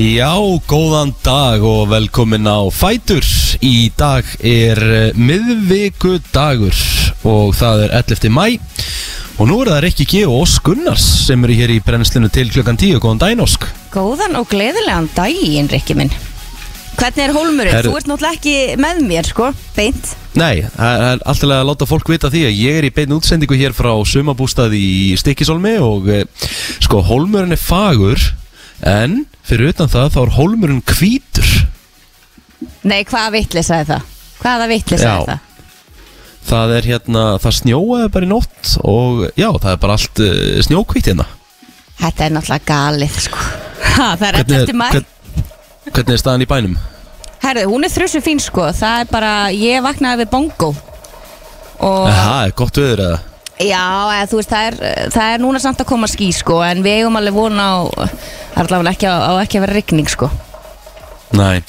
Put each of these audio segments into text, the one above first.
Já, góðan dag og velkomin á Fætur. Í dag er eh, miðvikudagur og það er 11. mæ Og nú er það Rikki G og Ósk Gunnars sem eru hér í brennslinu til klukkan 10 Góðan daginn Ósk. Góðan og gleðilegan daginn, Rikki minn. Hvernig er hólmurinn? Herru- Þú ert náttúrulega ekki með mér, sko, beint. Nei, það er alltaf að láta fólk vita því að ég er í beinu útsendingu hér frá sumabústað í Stikkisólmi og eh, sko, hólmurinn er fagur en fyrir utan það þá er hólmurinn hvítur Nei, hvaða vitlis er það? Hvaða vitlis Já. er það? Það er hérna, það snjóaði bara í nótt og já, það er bara allt uh, snjókvítt hérna Þetta er náttúrulega galið, sko ha, Það er Hvernig eftir mæ hvern, hvernig er staðan í bænum? Herðu, hún er þrjusu fín, sko Það er bara, ég vaknaði við bongo Og Það er gott veður eða? Já, eða, þú veist, það er, það er núna samt að koma ský, sko En við eigum alveg vona á Það er allavega ekki, ekki að vera rigning, sko Nei,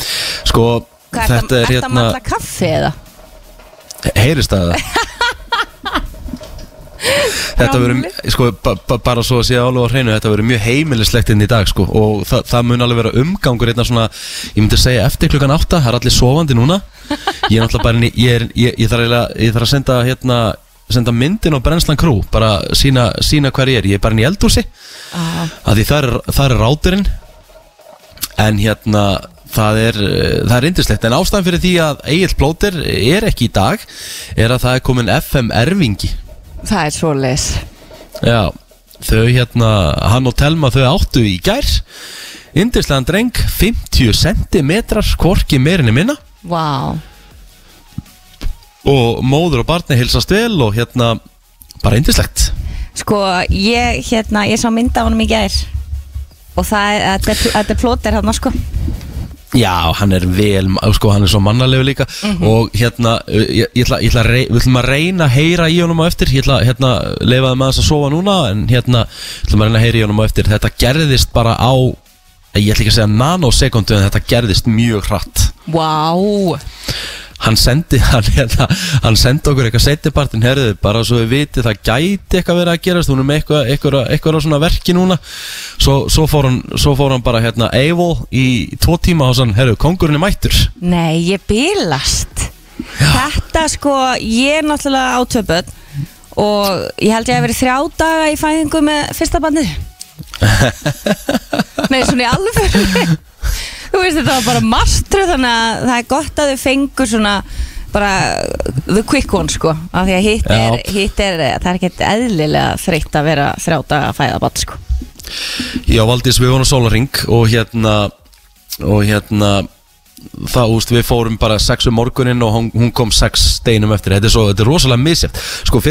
sko Hvað, þetta er að hérna, matla kaffi, eða? heyrist það? Þetta verður, sko, ba ba bara svo að sé alveg á hreinu, þetta verður mjög heimilislegt inn í dag, sko, og þa það mun alveg vera umgangur einna svona, ég myndi segja eftir klukkan átta, það er allir sofandi núna, ég er náttúrulega bara, ég, er, ég, ég, ég þarf að senda, hérna, senda myndin á Brennslan Crew, bara sína, sína hver ég er, ég er bara inn í eldhúsi, Ah. að því það er, það er ráturinn, en hérna, það er, eh, það er indislegt, en ástæðan fyrir því að Egil Plóter er ekki í dag, er að það er komin FM Erfingi, Það er svo leis Já, þau hérna, hann og Telma þau áttu í gær. Indislegan dreng, 50 cm, korki meirinni minna. Vá Og móður og barni hilsast vel og hérna, bara indislegt Sko, ég, hérna, ég sá mynd af honum í gær. Og það er, þetta er, er plóter hann, sko. Já, hann er vel, sko, hann er svo mannalegu líka. Og hérna, ég, ég ætla, ég ætla rey, við ætlum að reyna að heyra í honum á eftir. Ég ætla, hérna, leifaði með þess að sofa núna En hérna, ætlum að reyna að heyra í honum á eftir. Þetta gerðist bara á, ég ætla ekki að segja nanosekundu En þetta gerðist mjög hratt. Vá hann sendi hann, hérna, hann sendi okkur eitthvað setjapartin herðu, bara svo við viti það gæti eitthvað verið að gerast, hún er með eitthvað, eitthvað, eitthvað á svona verki núna. Svo, svo, fór hann, svo fór hann bara hérna Eivol í tvo tíma og sann, herðu, kongurinn er mættur. Nei, ég bílast Þetta, sko, ég er náttúrulega átöpöld Og ég held ég að verið þrjá daga í fæðingu með fyrsta bandi Nei, svona í alveg Þú veist, þetta var bara mastru Þannig að það er gott að þau fengur svona bara the quick one sko af því að hitt er, Já. hitt er það er ekkert eðlilega þreytt að vera þrjá daga að fæða bát sko Já, Valdís, við vorum á sólaring og hérna og hérna það, úst, við fórum bara sex um morgunin og hún, hún kom sex steinum eftir. Þetta er, svo, þetta er rosalega misjæft sko,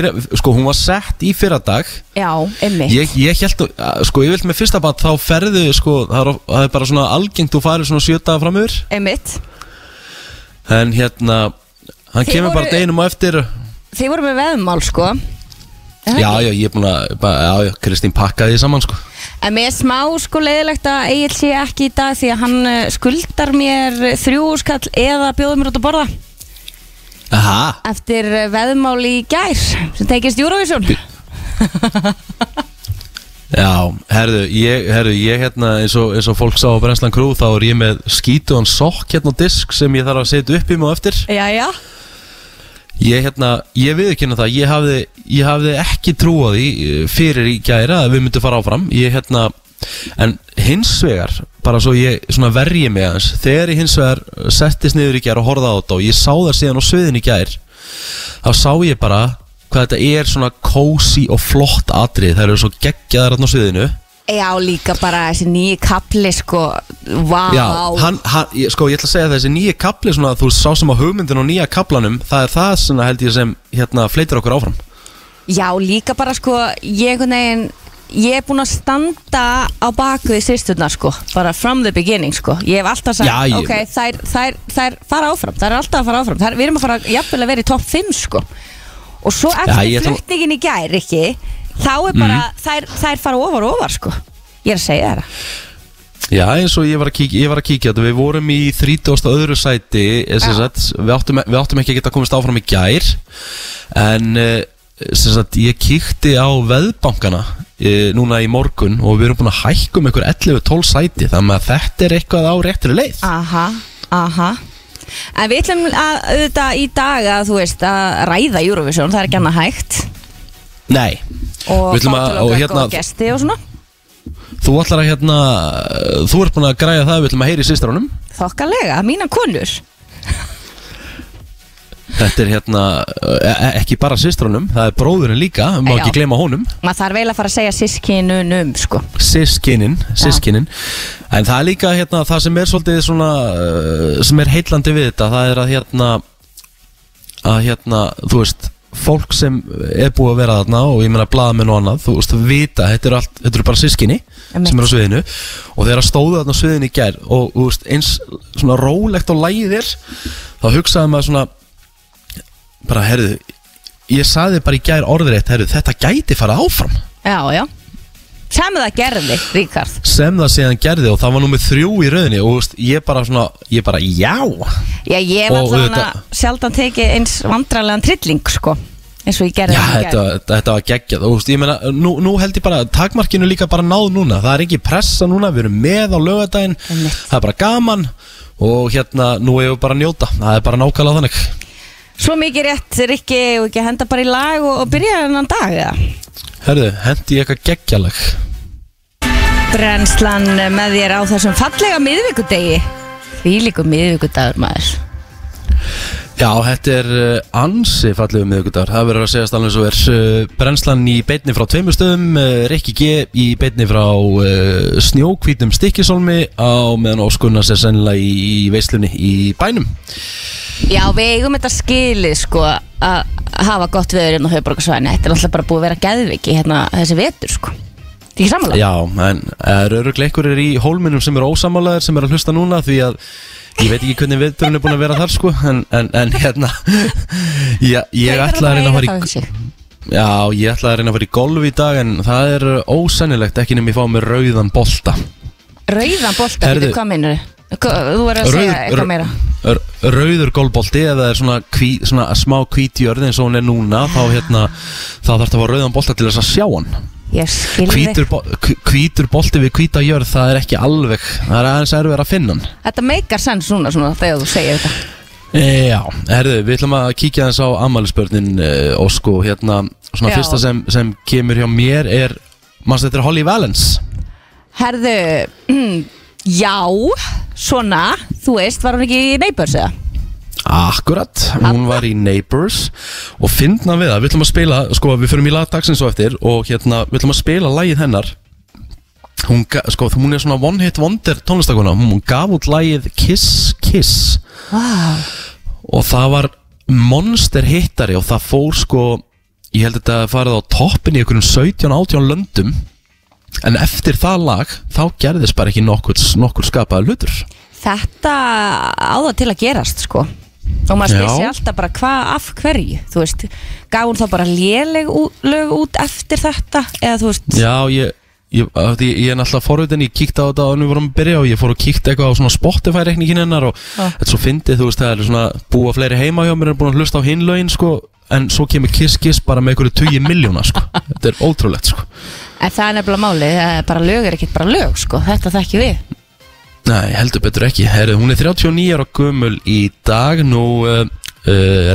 sko, hún var sett í fyrra dag Já, emmitt Ég, ég held, að- sko, ég vilt með fyrsta bat þá ferðu, sko, það er, það er bara svona algengt þú farir svona sjötaða fram yfir. Emmitt en hérna, hann Þið kemur bara voru- deginum á eftir. Þið voru með veðmál sko Já, já, ég er búin að, já, já, Kristín pakkaði því saman, sko. En mér er smá sko leiðilegt að Egil sé ekki í dag því að hann eh, skuldar mér þrjú skall eða bjóður mér út að borða. Aha, eftir eh, veðmál í gær sem tekist Eurovision. Já, herðu, ég, herðu, ég hérna, eins og, eins og fólk sá á Brenslan Crew, þá er ég með skítuðan sokk hérna á disk sem ég þarf að setja upp í mig á eftir. Já, já Ég, hérna, ég viðkynna það, ég hafði, ég hafði ekki trú á því eh, fyrir í gæra að við myndum fara áfram. Ég, hérna, en hins vegar, bara svo ég svona verji mig aðeins Þegar ég hins vegar settist niður í gær og horfði á þetta og ég sá það síðan á sviðin í gær Þá sá ég bara hvað þetta er svona cozy og flott atrið Það eru svo geggjaðar á sviðinu Já, líka bara þessi nýji kapli sko. Vá. Já, hann, hann, ég, sko ég ætla að segja að þessi nýja kapli svona, þú sá sem á hugmyndin og nýja kaplanum Það er það sem held ég sem, hérna, fleitir okkur áfram. Já, líka bara sko ég, einhvern veginn, ég er búin að standa á baku því sýsturnar sko. Bara from the beginning sko. Ég hef alltaf sagt, Já, ég- ok, þær, þær, þær fara áfram þær er alltaf að fara áfram, þær, við erum að fara jafnvel að vera í topp 5 sko. Og svo eftir ég ætla- flutningin í gær, ekki þá er bara, þær, þær fara ofar og ofar sko. Ég er að segja það. Já, eins og ég var að kíkja, ég var að kíkja við vorum í 30. öðru sæti, eh, sagt, við, áttum, við áttum ekki að geta komist áfram í gær, en sem sagt, ég kíkti á veðbankana e, núna í morgun og við erum búin að hækka um einhver 11-12 sæti þannig að þetta er eitthvað á réttri leið. Aha, aha. En við ætlum að auðvitað í dag að þú veist að ræða Eurovision, það er ekki annað hægt Nei, og Við ætlum fá að- til og hérna- góða gesti og svona. Þú ætlar að hérna þú ert búin að græja það, við ætlum að heyri í sýstránum Þokkalega, mína konur. Þetta er hérna, e e- ekki bara sýstránum það er bróðurinn líka, má Já. ekki gleyma honum. Maður þarf eiginlega að fara að segja sískinunum sko. Sískinin, sískinin En það er líka hérna, það sem er svolítið svona uh, sem er heillandi við þetta það er að hérna að hérna, þú veist fólk sem er búið að vera þarna og ég meina blaðamenn og annað, þú veist, vita þetta eru, allt, þetta eru bara sískinni Einmitt. sem eru á sviðinu og þegar stóðu þarna á sviðinu í gær og þú veist, eins svona rólegt og lægið er þá hugsaði maður svona bara, herðu ég saði bara í gær orðrétt, herðu, þetta gæti fara áfram Já, já Sem það gerði, Ríkard sem það síðan gerði og það var nummið þrjú í rauninni og veist, ég bara svona, ég bara já. Já, ég hef Og alltaf auðvitað- sjaldan tekið eins vandrarlegan trilling sko eins og ég gerði Já, í gær. þetta, þetta, þetta var geggjað og þú veist, ég meina, nú, nú held ég bara takmarkinu líka bara náð núna, það er ekki pressa núna við erum með á lögadaginn Einmitt. það er bara gaman og hérna nú hefur bara að njóta, það er bara nákvæmlega þannig Svo mikið rétt, og ekki að henda bara í lag og, og byrja hennan dag eða? Herðu, hendi ég eitthvað geggjalag. Brennslan með þér á þessum fallega miðvikudegi. Því líku miðvikudagur maður Já, þetta er uh, ansi fallegu miðugudagur, það verður að segjast alveg svo er uh, brennslan í beinni frá tveimur stöðum, uh, Rikki G í beinni frá snjókvítum stikkisólmi á meðan Óskunnas er sennilega í, veislunni í bænum. Já, við eigum þetta skilið sko að hafa gott veður inn á höfuborgarsvæðinu Þetta er alltaf bara búið að vera geðviki hérna þessi vetur sko Þetta er ekki samanlega? Já, en er öruglega einhverjir í hólminum sem eru ósamálaðir sem eru að hlusta núna því að ég veit ekki hvernig viðbjörn er búin að vera þar sko en, en, en hérna já, ég ætla að reyna að fara í Já, ég ætla að reyna að fara í golf í dag en það er ósennilegt ekki nefnir ég fá mér rauðan bolta. Rauðan bolta, Herðu. hvað minnur Þú verður að segja eitthvað meira. r- rauður golfbolti eða er svona, hví, svona smá hvítjörð eins og hún er núna þá, hérna, þá þarf það að fá rauðan bolta til þess að sjá hann. Ég hvítur, bo hví- hvítur bolti við hvíta jörð það er ekki alveg, það er aðeins erfið að finna hann Þetta meikar sens svona, svona þegar þú segir þetta e, Já, herðu, við ætlum að kíkja þess á ammælisbörnin e, og sko hérna, svona Já. fyrsta sem, sem kemur hjá mér er, mannst þetta er Holly Valence Herðu, já, svona, þú veist, var hún ekki í Neighbors eða? Akkurat, hún var í Neighbours og finna við það, við ætlum að spila sko, við förum í lag dagsins og eftir og hérna, við ætlum að spila lagið hennar. Hún, sko, hún er svona one hit wonder tónlistakona, hún gaf út lagið Kiss Kiss. Vá, og það var monster hittari og það fór sko ég held að þetta farið á toppin í einhverjum 17-18 löndum. En eftir það lag þá gerðist bara ekki nokkur, nokkur skapaði hlutur. Þetta á það til að gerast, sko Og maður spyr Já. sér alltaf bara hvað af hverju, þú veist. Gaf hún þá bara léleg lög út eftir þetta? Eða þú veist, Já, ég, ég, því ég er náttúrulega forvitin, ég kíkti á þetta og við vorum að byrja og ég fór og kíkti eitthvað á svona Spotify reikningin hennar og þetta svo fyndið, þú veist, það er svona búa fleiri heima hjá mér en búin að hlusta á hinlögin, sko, en svo kemur Kiss Kiss bara með einhverju 20 miljóna, sko, þetta er ótrúlegt, sko. en það er nefnilega málið er Bara lög er ekkert bara lög, sko. Þetta þekki við Nei, heldur betur ekki, herru, hún er 39 ára gömul í dag, nú uh,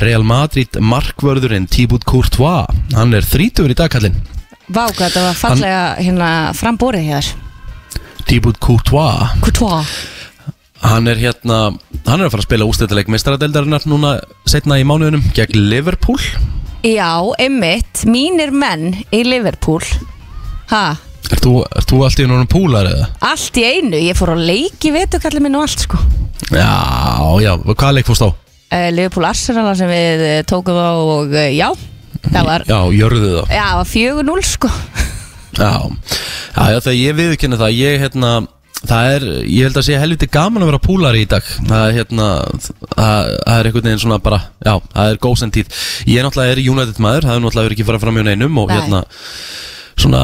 Real Madrid markvörðurinn Thibaut Courtois, hann er 30 í dag, kallinn, Vá, hvað þetta var fallega hérna frambórið hér. Thibaut Courtois. Couture Hann er hérna, hann er að fara að spila ústættileik meistaradeildarinnar núna setna í mánuðunum gegn Liverpool. Já, einmitt, mínir menn í Liverpool. Ha, Er þú, er þú allt í núna púlar eða? allt í einu, ég fór að leiki vetukallið minn og allt sko Já, já, hvað leik fórst á? uh, Liverpool Arsenal sem við uh, tókum á og uh, já, það var Já, jörðu það Já, það var 4-0 sko Já, já, já þegar ég viðkynna það Ég, hérna, það er Ég held að sé helviti gaman að vera púlari í dag Það er, hérna, það, það er einhvern veginn svona bara Já, það er góðsend tíð Ég náttúrulega er United maður Það er náttúrulega verið ekki fara fram hjá neinum Og Nei. hérna, svona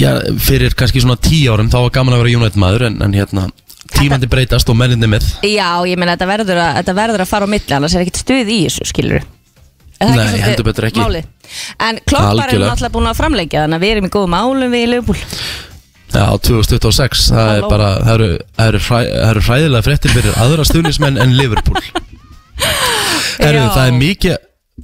Já, fyrir kannski svona tíu árum Þá var gaman að vera United maður En, en hérna, tímandi breytast og menninni með Já, ég meina þetta verður að, þetta verður að fara á milli annars er ekkert stuð í þessu, skilur Er Nei, heldur betur ekki. málið? En kloppar er Algjörlega. náttúrulega búin að framleikja Þannig að við erum í góðum álum við í Leifbúl Já, 2026, það er Halló. bara, það eru, það eru, hræ, það eru hræðilega fréttir fyrir aðra stuðnismenn en Liverpool Herru, Já. það er mikið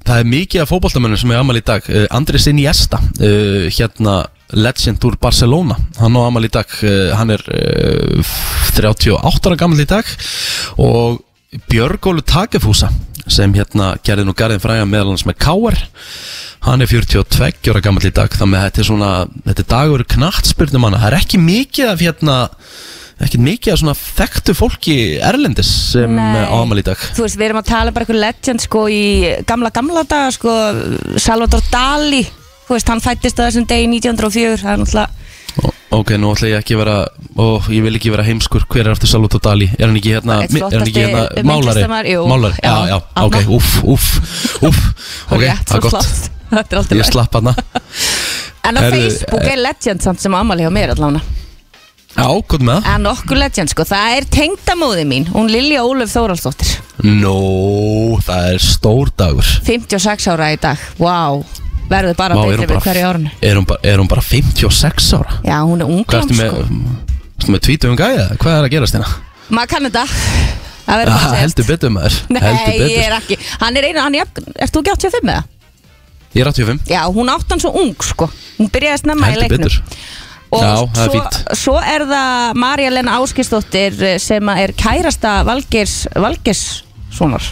Það er mikið af fótboltamönnum sem er amal í dag uh, Andres Iniesta uh, Hérna legend úr Barcelona. Hann á amal í dag uh, Hann er uh, 38 ára gammal í dag Og Björgólu Takefúsa Sem hérna gerði nú garðin fræga meðal hans með Káar Hann er 42 ára gammal í dag Þannig að þetta er svona Þetta er dagur knattspyrnum hana Það er ekki mikið af hérna Ekki mikið af svona þekktu fólki Erlendis sem Nei. á amal í dag. Þú veist, við erum að tala bara eitthvað legend sko í gamla gamla daga sko Salvador Dali Þú veist, hann fættist á þessum degi 1904 Það er náttúrulega Ok, nú ætla ég ekki að vera og ég vil ekki vera heimskur, hver er eftir Salvatore Dali? Er hann ekki hérna, er hann ekki hérna málari, jú. málari, já, Já, ok, uff, uff uff, ok, það er gott. Þetta er alltaf ég slapp hana En á Facebook er legend samt sem ammali hjá mér allavega. Já, hvað með það? En okkur legend sko, það er tengdamóði mín Hún Lilja Ólöf Þóraldsdóttir Nó, það er stór dagur. 56 ára í dag, wow Verður bara er betri við hverju árinu er hún, bara, er hún bara 56 ára? Já, hún er Hvað unglam ertu með, sko ertu með tvítugum gæja? Hvað er að gerast hérna? Maður kann þetta Það verður Ah, bara að segjast. heldur betur maður, Nei, heldur ég betur er ekki Hann er einu, hann er jafn, ert þú ekki 85 með það? Ég er 85, Já, hún átt hann svo ung sko Hún byrjaði snemma í heldur leiknum betur Og Já, það er svo, fínt. svo er það Marja Lena Áskistóttir sem að er kærasta Valgeirs Valgeirssonar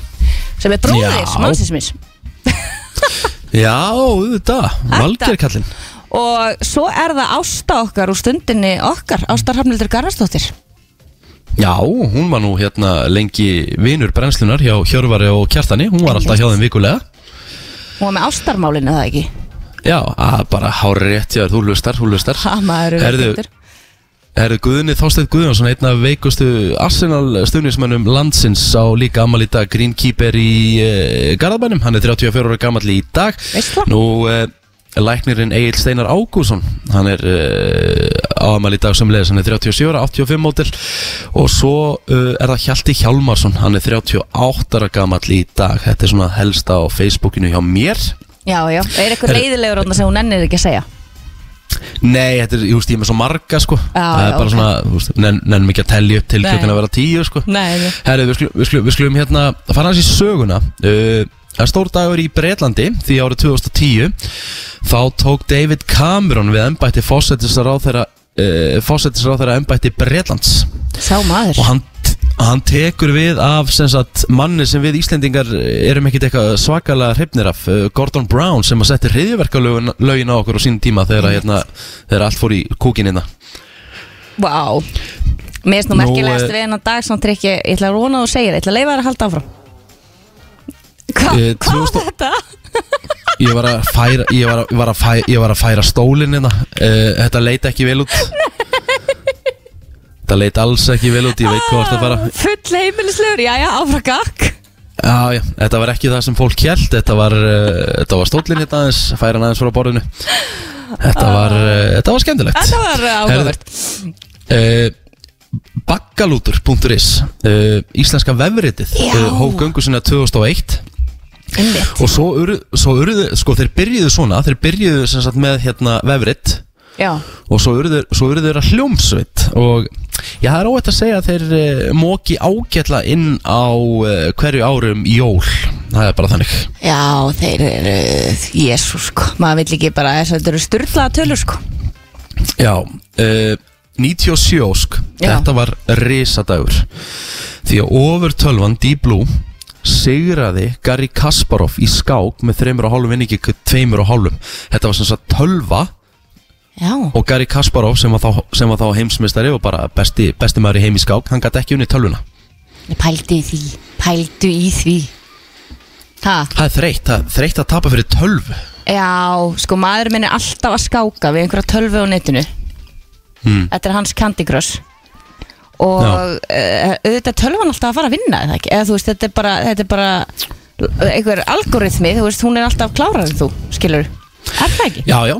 sem er bróðir Já. mannsins minns Já, auðvitað, Valgerkallinn. Og svo er það Ásta okkar úr stundinni okkar Ásta Hrafnildur Garðarsdóttir. Já, hún var nú hérna lengi vinur brennslunar hjá Hjörvari og Kjartani. Hún var alltaf hjá þeim vikulega. Hún var með ástarmálinu það ekki? Já, að bara hári rétt hjá þér, þú lustar, þú lustar ha, maður er Herðu, veiktur. Herðu Guðni Þorsteinn Guðjónsson, einn af veikustu Arsenal stuðnismönnum landsins á líka amal í dag, greenkeeper í uh, Garðabænum, hann er 34 ára gammal í dag. Veistla. Nú, uh, læknirinn Egil Steinar Ágússon, hann er uh, á amal í dag sem leiðis, hann er 37 ára, 85 mótil og svo er það Hjalti Hjálmarsson, hann er 38 ára gammal í dag, þetta er svona helst á Facebookinu hjá mér. Já, já, er eitthvað leiðilegur sem hún nennir ekki að segja Nei, þetta er, ég veist, ég er með svo marga sko Já, Það er já, bara ok. svona, nennum ekki að telja upp til Nei. klukkan að vera tíu sko nei, nei. Herri, við skulum, við skulum, við skulum hérna fara hans í söguna uh, er stór dagur í Breitlandi því árið 2010 þá tók David Cameron við embætti fósettisráþæra uh, fósettisráþæra embætti Breitlands sá maður og hann, hann tekur við af sem sagt, manni sem við Íslendingar erum eitthvað svakalega hrifnir af uh, Gordon Brown sem að setja hriðjverkalögin lögin á okkur á sínum tíma þegar, að, hérna, þegar allt fór í kúkinina Vá. Mér finnst nú merkilegast eh, við hennar dag samt ekki, ég ætla að róna og segja það, ég ætla að leifa þér að halda áfram. Hva, Eh, Hvað var 2000 þetta? Ég var að færa, ég var að, ég var að færa, ég var að færa stólinn hérna. Uh, Þetta leit ekki vel út Þetta leit alls ekki vel út, ég veit hvað þetta fara. Full heimilislegur, já já, áfram gakk Já, já, þetta var ekki það sem fólk held Þetta var, uh, var stólinn hérna aðeins Færa hann aðeins frá borðinu. Þetta var, uh, þetta var skemmtilegt. Þetta var uh, áhugavert. uh, Baggalútur.is uh, Íslenska Hóf göngu sinna 2001 Einmitt. Og svo urðu, svo urðu, sko þeir byrjuðu svona Þeir byrjuðu sem sagt með hérna vefrit Já, og svo urðu, svo urðu þeirra hljómsveit. Og já, það er óætt að segja að þeir uh, móki ágætla inn á uh, hverju árum jól. Það er bara þannig. Já, þeir eru Jésús, sko, maður vill ekki bara þess að þetta eru styrlaða tölur, sko. Já, uh, 97 ósk. Þetta var risadagur. Því að ofur tölvan Deep Blue sigraði Gary Kasparov í skák með 3,5 vinningi 2,5 þetta var sem sagt tölva Já, og Gary Kasparov sem var þá, sem var þá heimsmeistari og bara besti, besti maður í heim í skák hann gæti ekki unni tölvuna. Pældu í því, pældu í því. Ha, Það er þreytt, það er þreytt að tapa fyrir tölvu. Já, sko, maður minn er alltaf að skáka við einhverja tölvu á netinu. Hmm. Þetta er hans Candy Crush. Og uh, auðvitað tölvan alltaf að fara að vinna eða eða þú veist, þetta er bara, þetta er bara einhver algoritmi, þú veist, hún er alltaf klárar en þú, skilur er það ekki? Já, já,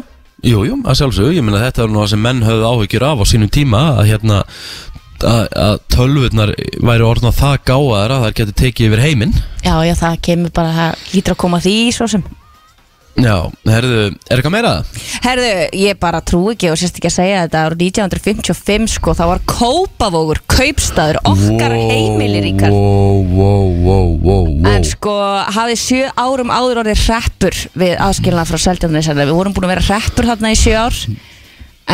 jú, jú, að sjálfsögðu Ég meina þetta er nú það sem menn höfðu áhyggjur af á sínum tíma að hérna að, að tölvurnar væri orðna það gáðar að það getur tekið yfir heiminn. Já, já, það kemur bara, það lítur að koma að því svo sem Já, herðu, er eitthvað meira? Herðu, ég bara trú ekki og sérst ekki að segja þetta. Árið 1955 sko, þá var Kópavógur, kaupstaður, okkar Wow, heimili ríkar Wow, wow, wow, wow, wow. En sko, hafði sjö árum áður orðið hreppur við aðskilnað frá Seldjarnisarni Við vorum búin að vera hreppur þarna í sjö ár.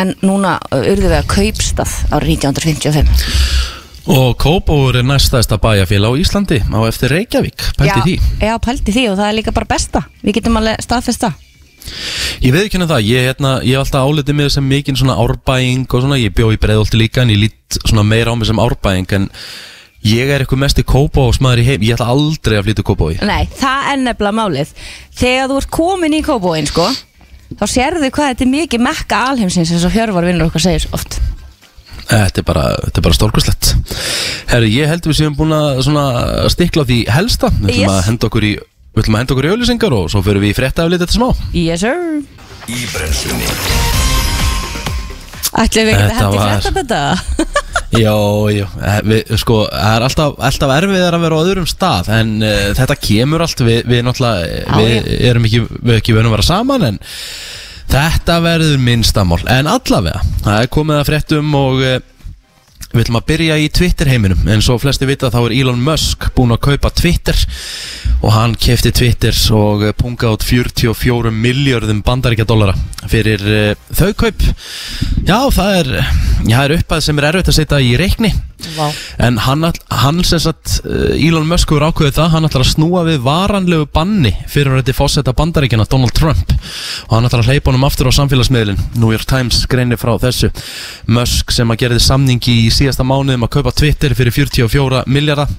En núna urðum við að kaupstað árið 1955 Og Kópavur er næstæðsta bæjarfélag á Íslandi á eftir Reykjavík, pælti já, því. Já, pælti því og það er líka bara besta. Við getum alveg staðfesta Ég veit ekki henni það, ég, hérna, ég hef alltaf álitið mig sem mikinn svona árbæing og svona, ég bjó í breiðolti líka en ég lít svona meira á mig sem árbæing en ég er eitthvað mest í Kópavóksmaður í heim, ég ætla aldrei að flytja Kópavói Nei, það er nefnilega málið. Þegar þú ert komin í Kópavóin sko Þá sérðu hvað þetta er oft Þetta er bara, þetta er bara stórkuslegt Herri, ég held við séum búin að svona stikla á því helsta. Við ætlum Yes. að henda okkur í Við ætlum að henda okkur í auðlýsingar og svo fyrir við í frétta af litið þetta smá. Yes sir. Í brennslunni. Ætlum við ekki að hendi var- frétta þetta? Jó, jó, eh, við, sko, það er alltaf, alltaf erfiðar að vera á öðrum stað En uh, þetta kemur allt, við, við náttúrulega, Já, við erum ekki, við ekki verðum að vera saman En þetta verður minnstamál En allavega, það er komið að fréttum og uh, við ætlum að byrja í Twitter heiminum En svo flesti vita þá er Elon Musk búinn að kaupa Twitter. Og hann kefti Twitter og eh, pungaði át 44 miljörðum bandaríkja dollara fyrir uh, þau kaup. Já, það er, já, er uppað sem er erfitt að setja í reikni. Vá. En hann, hann sem sagt, uh, Elon Musk hefur ákveðið það, hann ætlar að snúa við varanlegu banni fyrir að þetta fósetta bandaríkjana Donald Trump. Og hann ætlar að hleypa honum aftur á samfélagsmiðlinn New York Times greinir frá þessu. Musk sem að gerði samningi í síðasta mánuðum að kaupa Twitter fyrir 44 miljardar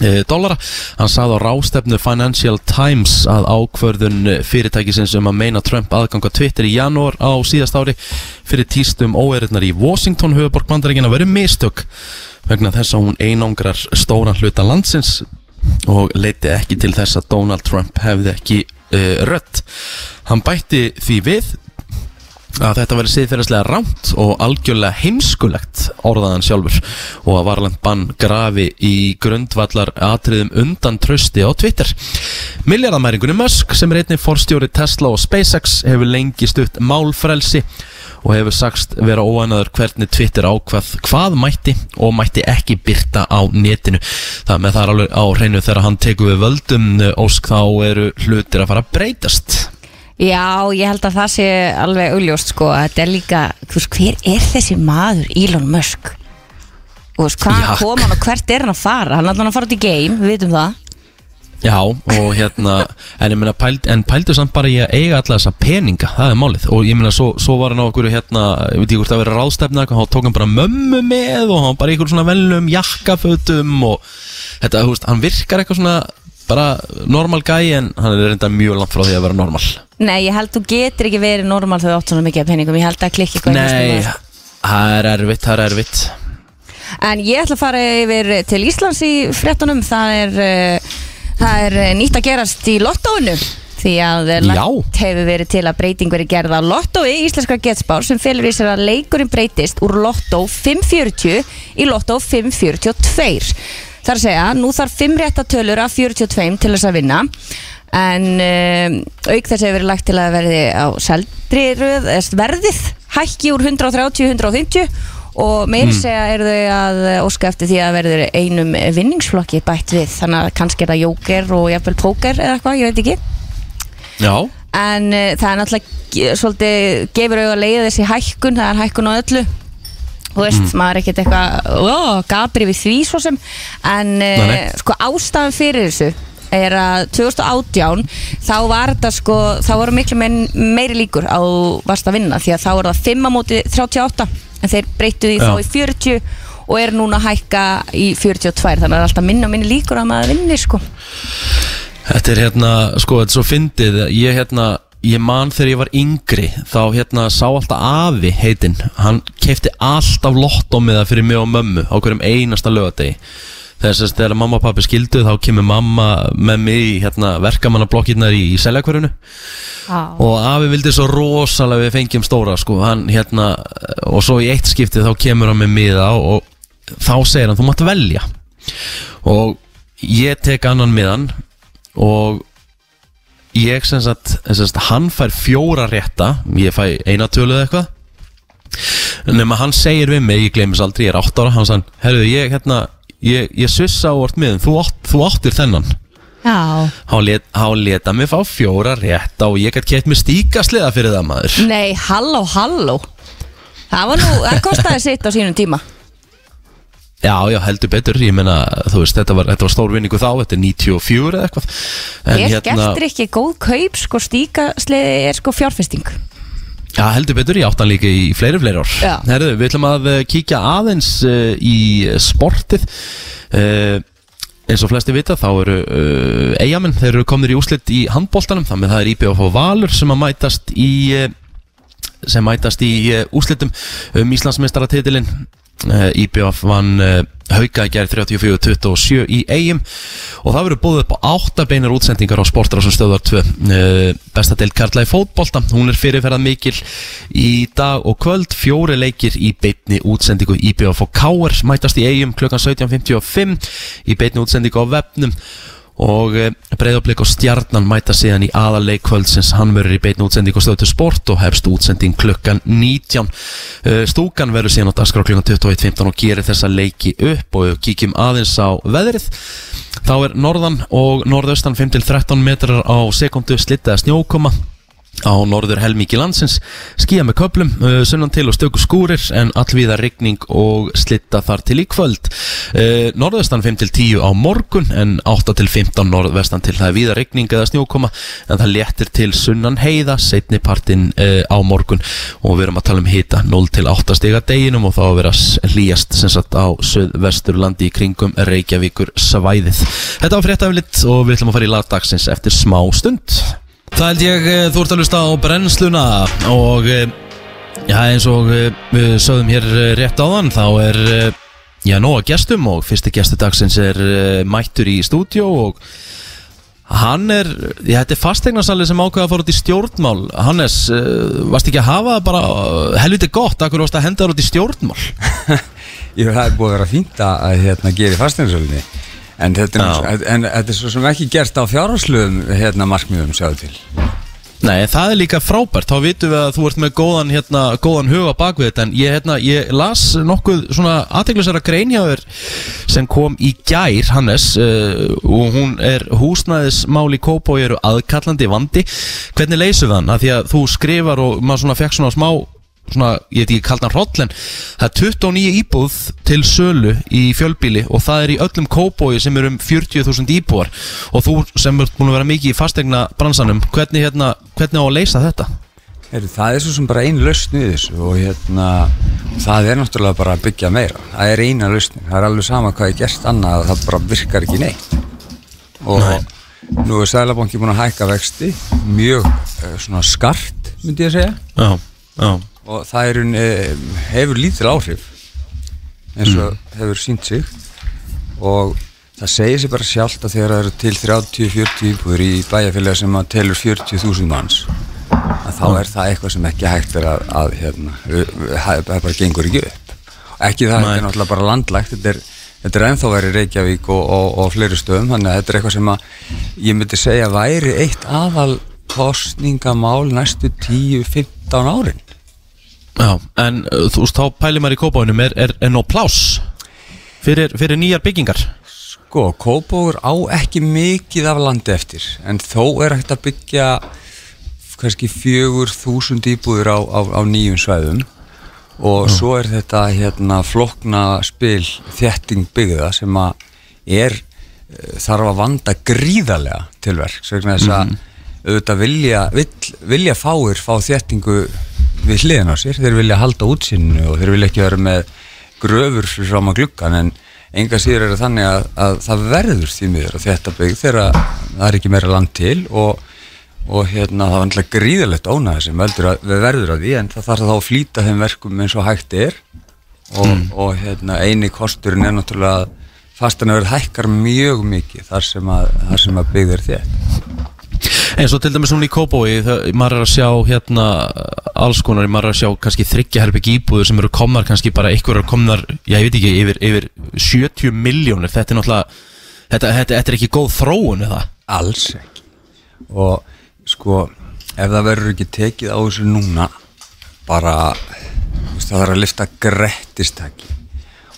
eh, dollara. Hann sagði á rástefnu Financial Times að ákvörðun eh, fyrirtækisins um að meina Trump aðganga Twitter í janúar á síðast ári fyrir tístum óeirðnar í Washington höfuborg bandaríkina verið mistök vegna þess að hún einangrar stóran hluta landsins og leiti ekki til þess að Donald Trump hefði ekki uh, rött. Hann bætti því við að þetta verið siðferðislega rámt og algjörlega heimskulegt orðaðan sjálfur og að varland bann grafi í grundvallar atriðum undan trösti á Twitter. Miljardamæringunni Musk sem er einnig forstjóri Tesla og SpaceX hefur lengi stutt málfrelsi og hefur sagst vera óanaður hvernig Twitter ákvað hvað mætti og mætti ekki byrta á netinu. Það með það er alveg á hreinu þegar hann tekur við völdum ósk þá eru hlutir að fara að breytast. Já, ég held að það sé alveg augljóst sko Þetta er líka, þú veist, hver er þessi maður Elon Musk? Þú veist, hvað Já. kom hann og hvert er hann að fara? Hann er allan að fara út í game, við vitum það Já, og hérna en ég meina, pæld, en pældu samt bara í að eiga alla þessa peninga, það er málið og ég meina, svo, svo var hann á okkur hérna ég veit ekki hvort það verið ráðstefna, eitthvað, þá tók hann bara mömmu með og hann bara í einhver svona velnum jakkafötum og þetta, þú veist, hann virkar eitthvað svona bara normal gæi en hann er reynda mjög langt frá því að vera normal. Nei, ég held þú getur ekki verið normal þegar þú átt svona mikið af peningum. Ég held að klikki hvað Nei, það er erfitt, það er erfitt. En ég ætla að fara yfir til Íslands í fréttunum. Það er, uh, það er eh, nýtt að gerast í lottóinu Því að eh, Já. lagt hefur verið til að breyting verið gerð á lottói íslenskar getspár sem felur í sér að leikurinn breytist úr lottó 540 í lottó 542 Það er að segja, nú þarf 5 réttatölur af 42 til þess að vinna. En um, auk þess hefur verið lagt til að verði á seldri röð, verðið hækki úr 130 150 og meir segja eru þau að óska eftir því að verður einum vinningsflokki bætt við. Þannig að kannski er það jóker og jafnvel póker eða eitthvað, ég veit ekki. Já, en uh, það er náttúrulega svolítið gefur auðvitað leiða þessi hækkun það er hækkun á öllu þú veist, maður er ekkert eitthvað gabri við því svo sem en Nei, nei. sko ástafan fyrir þessu er að 2018 þá var þetta sko þá voru miklu meiri líkur á varst að vinna því að þá er það 5 á móti 38 en þeir breyttu því Já. þá í 40 og er núna að hækka í 42 þannig að það er alltaf minna og minni líkur að maður vinni sko Þetta er hérna, sko, þetta er svo fyndið Ég hérna, ég man þegar ég var yngri Þá hérna sá alltaf afi heitinn. Hann keipti alltaf lottómiða fyrir mig og mömmu Á hverjum einasta lögadegi Þess að þegar mamma og pappi skildu Þá kemur mamma með mig í hérna, verkamannablokkirnar í, í seljakverjunu Og afi vildi svo rosalega við fengjum stóra sko. Hann hérna, og svo í eitt skipti Þá kemur hann með miða og þá segir hann þú mátt velja. Og ég tek annan miðan og ég sem sagt, sem sagt hann fær fjóra rétta ég fæ eina tölu eða eitthvað. Nema hann segir við mig, ég gleymis aldrei, ég er 8 ára hann sann, herruðu, ég hérna ég, ég svissa á vort miðan, þú, átt, þú áttir þennan. Já. Hann let, hann leta mig fá fjóra rétta og ég gætt keitt með stíkasliða fyrir það maður. Nei, halló, halló. Það var nú, það kostaði sitt á sínum tíma Já, já, heldur betur, ég meina, þú veist, þetta var, þetta var stór vinningu þá, þetta er 94 eða eitthvað. En Ég gertir ekki góð kaup, sko stíkasliði er sko fjárfesting. Já, heldur betur, ég átt hann líka í fleiri, fleiri ár. Já. Herðu, við ætlum að eh, kíkja aðeins uh, í sportið. Uh, eins og flesti vita þá eru uh, eigamenn, þeir eru komnir í úslit í handbóltanum, þannig að það er IBF og Valur sem að mætast í uh, sem mætast í uh, úslitum um Íslandsmeistaratitilinn IBF vann hauka í gerð 34-27 í eigum og það verður búið upp á átta beinar útsendingar á sportrásum stöðar 2 uh, besta del Karla í fótbolta hún er fyrirferðað mikil í dag og kvöld. Fjóri leikir í beitni útsendingu IBF og Káar mætast í eigum klukkan 17.55 í beitni útsendingu á vefnum og breyðarblik og stjarnan mæta síðan í aðaleik kvöldsins. Hann verður í beitni útsending og stöðu sport og hefst útsending klukkan 19 Uh, stúkan verður síðan á dagskrá klukkan 21.15 og gerir þessa leiki upp. Og kíkjum aðeins á veðrið þá er norðan og norðaustan 5-13 metrar á sekundu slittaða snjókoma á norður helmíki landsins. Skíja með köplum, uh, sunnan til og stöku skúrir en allvíða rigning og slitta þar til í kvöld. Uh, norðvestan 5-10 á morgun en 8-15 norðvestan til. Það er víða rigning eða snjókoma en það léttir til sunnan heiða setni partinn uh, á morgun. Og við erum að tala um hita 0-8 stiga deginum og þá að vera hlýjast sem sagt á söðvesturlandi í kringum Reykjavíkur svæðið Þetta var fréttaflitt og við ætlum að fara í lagdagsins eftir smá stund Það held ég, eh, þú ert að hlusta á brennsluna og eh, já, eins og eh, við sögðum hér rétt áðan þá er já, nóga gestum og fyrsti gestu dagsins er mættur í stúdjó og hann er, já, þetta er fastegnarsali sem ákveða að fara út í stjórnmál. Hannes, varst ekki að hafa það bara helviti gott, akkur varst að henda þar út í stjórnmál? Ég það er búið að vera fínt að hérna, gera í fasteignarsölinni en þetta, er, en þetta er svo sem ekki gert á fjárhásluðum hérna, markmiðum sjáðu til. Nei, það er líka frábært, þá vitum við að þú ert með góðan, hérna, góðan huga bak við þetta. En ég, hérna, ég las nokkuð svona aðteglisara grein hjá þér sem kom í gær, Hannes uh, og hún er húsnæðismál í Kópó eru aðkallandi vandi. Hvernig leysum við hann? Því að þú skrifar og maður svona fekk svona smá svona, ég veit ekki kaldan hroll en það er 29 íbúð til sölu í fjölbíli og það er í öllum kóbói sem eru um 40.000 íbúar. Og þú sem ert búin að vera mikið í fastegna bransanum, hvernig, hérna, hvernig á að leysa þetta? Heru, Það er svo sem bara einu lausn við þessu og hérna, það er náttúrulega bara að byggja meira. Það er eina lausnin, það er alveg sama hvað er gert annað, það bara virkar ekki neitt. Og Nei. nú er Sælabanki búin að hækka vexti mjög eh, svona skart myndi ég að segja. Já, já, og það er, um, hefur lítil áhrif eins og hefur sínt sig. Og það segir sér bara sjálft að þegar það eru til 30-40 íbúður í bæjarfélaga sem að telur 40.000 manns að þá er það eitthvað sem ekki hægt er að, að hérna, það bara gengur ekki upp. Ekki það, þetta er náttúrulega bara landlægt þetta er, þetta er ennþá verið Reykjavík og, og, og fleiri stöðum, þannig að þetta er eitthvað sem að ég myndi segja væri eitt aðal kostningamál næstu 10-15 árin já. En uh, þú veist, þá pælir maður í kóbóinum er, er, er nóg pláss fyrir, fyrir nýjar byggingar? Sko, Kópóður á ekki mikið af landi eftir. En þó er hægt að byggja kannski fjögur þúsund íbúður á, á, á nýjum svæðum. Og svo er þetta hérna flokna spil þétting byggða sem að er eh, þarf að vanda gríðarlega til verk vegna þess að auðvitað vilja, vill, vilja fáir fá þéttingu við hliðin á sér, þeir vilja halda útsýninu og þeir vilja ekki vera með gröfur fram að gluggan en enga síður er það þannig að, að það verður því miður að þetta byggð þegar það er ekki meira land til og, og hérna það var náttúrulega gríðalegt ónæði sem að, við verður að því en það þarf þá að flýta þeim verkum eins og hægt er. Og, og hérna eini kosturinn er náttúrulega að fastanöður hækkar mjög mikið þar sem að, að byggð er þétt eins og til dæmis núna í Kóbói maður er að sjá hérna alls konar maður er að sjá kannski þryggja herbygg íbúður sem eru komnar kannski bara einhverjar komnar já ég veit ekki yfir, yfir 70 miljónir þetta er náttúrulega þetta, þetta, þetta er ekki góð þróun eða? Alls ekki. Og sko ef það verður ekki tekið á þessu núna bara það þarf að lifta grettistaki.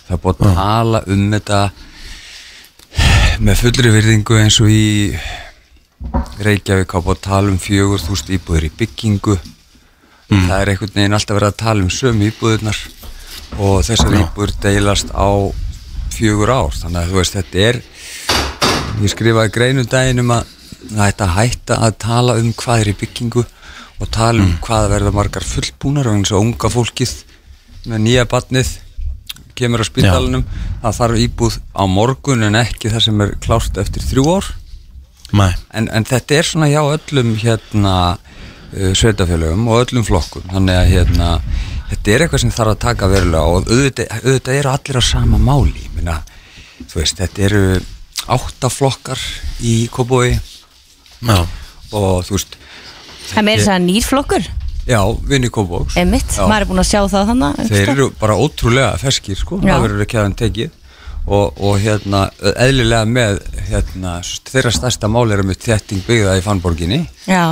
Það er búið að tala um þetta með fullri virðingu eins og í Reykjavík á að tala um fjögur þúst íbúður í byggingu. Það er einhvern veginn alltaf verið að tala um sömu íbúðurnar og þessar íbúður deilast á fjögur ár. Þannig að þú veist þetta er ég skrifaði daginn um að ætti að hætta að tala um hvað er í byggingu og tala um hvað verða margar fullbúnar og eins og unga fólkið með nýja batnið kemur á spítalunum það þarf íbúð á morgun en ekki það sem er klárt eftir þrjú ár en, en þetta er svona hjá öllum hérna uh, sveitafélögum og öllum flokkum. Þannig að hérna þetta er eitthvað sem þarf að taka verulega og auðvitað, auðvitað eru allir á sama máli. Minna, þú veist, þetta eru áttaflokkar í Kóbói já, og þú veist Það er meira þess að nýrflokkur já, vinni Já. maður er búin að sjá það þannig þeir eru bara ótrúlega feskir sko, Já. það verður ekki að hann tekið og, og hérna eðlilega með hérna, þeirra stærsta mál er með þetting byggða í Fannborginni. Já,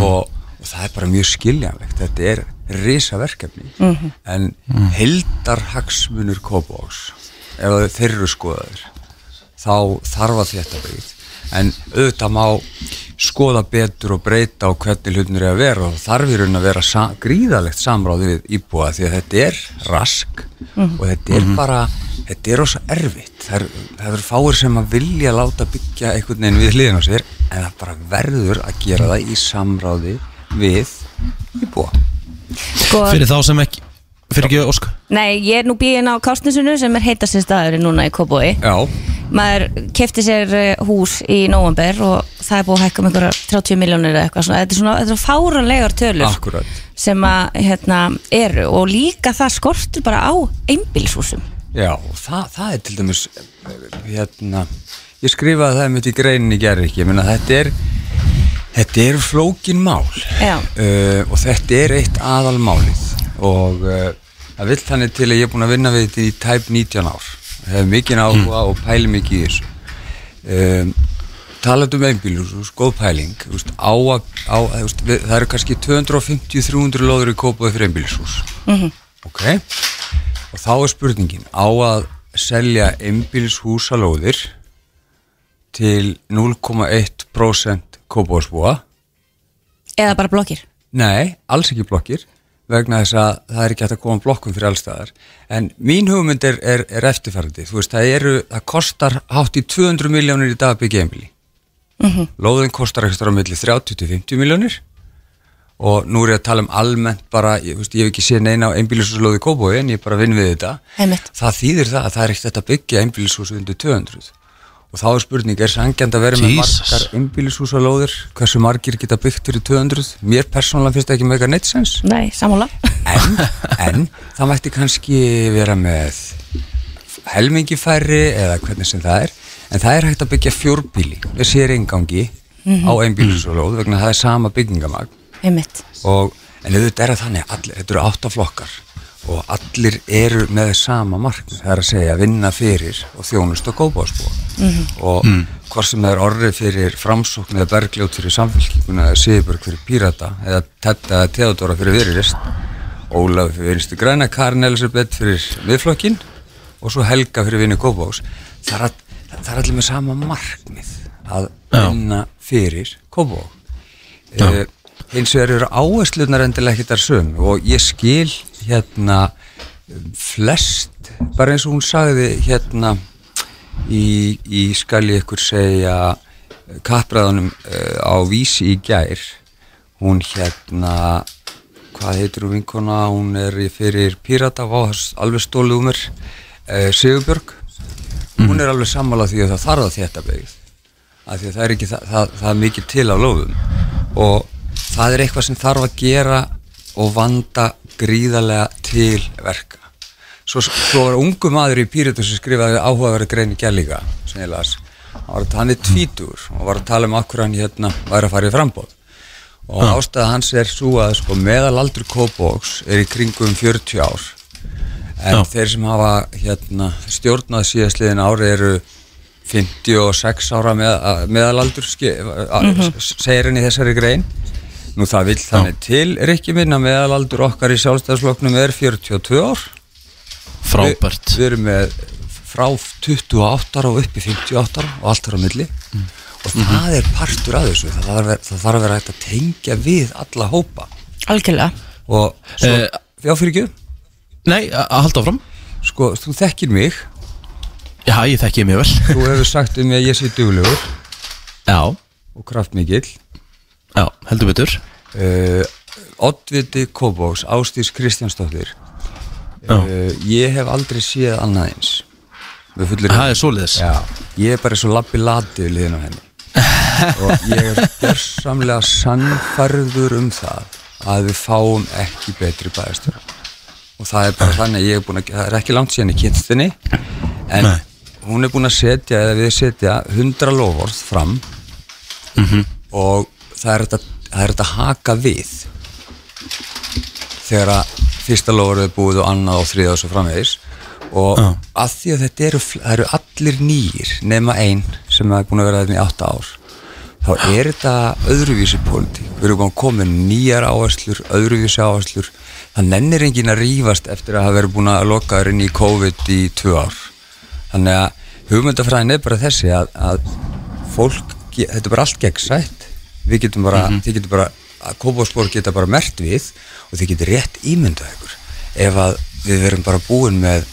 og, og það er bara mjög skiljanlegt. Þetta er risa verkefni Mhm. en heildarhagsmunur Kópavóks ef að þeir eru skoðaðir þá þarf að þetta byggð en auðvitað má skoða betur og breyta á hvernig hlutinur er að vera og þarf í raun að vera sa gríðalegt samráð við íbúa því að þetta er rask og þetta er bara þetta er ósa erfitt. Það er, það er fáir sem að vilja láta byggja einhvern veginn við hliðin á sér en það bara verður að gera það í samráði við íbúa. Sko fyrir þá sem ekki fyrir ekki Ósk? Nei, ég er nú býin á Kárstninsunu sem er heitast staðurinn núna í Kóbói Já, maður kefti sér eh, hús í nóvember og það er búið að hækka um einhverjar 30 miljónir eða eitthvað svona, þetta er svona, þetta er fáranlegar tölur akkurat. sem að hérna eru. Og líka það skortur bara á einbílshúsum Já, það, það er til dæmis hérna, ég skrifaði það mitt í greinin í gerði ekki, ég meina þetta er þetta er flókin mál. Já. uh, og þetta er eitt aðalmálið og uh, það vill þannig til að ég er búin að vinna við þetta í tæp 19 ár. Hef mikið áhuga og pæli mikið í þessu. Um, talað um einbílhús, góð pæling þú veist, á að, á, veist, við, það eru kannski 250-300 lóður í kópaði fyrir einbílhús ok? Og þá er spurningin á að selja einbílshúsalóðir til 0,1% kópásbúa eða bara blokkir? Nei, alls ekki blokkir vegna þess að það er ekki hægt að koma blokkum fyrir allstæðar en mín hugmynd er, er, er eftirfærandi þú veist, það eru, það kostar hátt í 200 miljónir í dag að byggja einbíli lóðin kostar ekstra á milli 30-50 miljónir og nú er ég að tala um almennt bara, ég, veist, ég hef ekki séð neina á einbílishúsalóði kópói en ég bara vinn við þetta. Einmitt. það þýðir það að það er ekkert að byggja einbílishús undir 200 og þá er spurning, er sangjand að vera með margar einbílishúsalóðir hversu margir geta byggt fyrir 200 mér persónulega finnst það ekki mega neitt sens. Nei, sammála. En, en það mætti kannski vera með helmingi færri eða hvernig sem það er. En það er hægt að byggja fjórbíli með sér engangi á einbílishúsalóð vegna það er sama byggingamag Einmitt. og, en auðvitað er það þannig að allir, þetta eru áttaflokkar og allir eru með sama markmið, það er að segja að vinna fyrir og þjónust og góðbásbúa og hvort sem það er orðið fyrir framsókn eða bergljót fyrir samfélkinguna eða Sigurbjörg fyrir Pírata eða Tetta eða Theodora fyrir Viririst Ólaf fyrir Vinstu Græna, Karin Elisabeth fyrir miðflokkin og svo Helga fyrir vinni góðbás það er, all, það er allir með sama markmið að vinna fyrir góðbá uh, hins vegar eru áherslunar endilega ekki þar sömu og ég skil hérna flest, bara eins og hún sagði hérna í, í skal ég ykkur segja kappræðunum uh, á vísi í gær. Hún hérna hvað heitir hún vinkona, hún er fyrir Pírata, vá, alveg stóluð um mér. Uh, Sigurbjörg. Hún er alveg sammála því að það þarf að þetta byggð af því að það er ekki það, það, það er mikið til á lóðum. Og það er eitthvað sem þarf að gera og vanda gríðarlega til verka. Svo, svo var ungu maður í Píritu sem skrifaði áhugaverði grein í gæliga sem ég las. Hann, er tvítur og var að tala um akkur hann hérna væri að fara í frambóð og ástæða hans er svo að sko, meðalaldur Kópóks er í kringum 40 ár. En Já. þeir sem hafa hérna, stjórnað síðastliðin ári eru 56 ára með, meðalaldur mm segir henni þessari grein nú það vill þannig til Rikki minn að meðalaldur okkar í sjálfstæðsflokknum er 42 ár. Frábært. Við, við erum með frá 28 ára og upp í 58 ára og allt þar á milli. Og það er partur af þessu. Það þarf, að vera- það þarf að vera hægt að tengja við alla hópa. Algjörlega. Og svo, Eh, já fyrir ekki? Nei, að halda áfram. Sko, þú þekkir mig. Já, ég þekki mjög vel. Þú hefur sagt um mig að ég sé duglegur. Já, og kraftmikill já, heldur betur. Uh, Oddviti Kópós, Ástís Kristjánsdóttir. Uh, ég hef aldrei séð annað eins. Það er svoleiðis? Já, ég er bara svo lappi lati við liðin á henni. Og ég er gersamlega sannfærður um það að við fáum ekki betri bæðastöra og það er bara þannig að ég er búin að það er ekki langt síðan í kynstinni en Nei. hún er búin að setja eða við setja 100 lofvörð fram og það er þetta þetta haka við þegar að fyrsta lofvörð er búið og annað og þriða og svo framvegis. Og Já. að því að þetta eru, eru allir nýjir nema einn sem er búin að vera þetta í 8 ár þá er þetta öðruvísi pólitík. Við erum að með nýjar áherslur öðruvísi áherslur. Það nennir enginn að rífast eftir að hafa verið búin að loka þér inn í COVID í 2 ár. Þannig að hugmyndafræðin er bara þessi að, að fólk, þetta er bara allt gegnsætt við getum bara, þið getum bara að Kópásborg geta bara mert við og þið getur rétt ímyndað ykkur. Ef að við verum bara búin með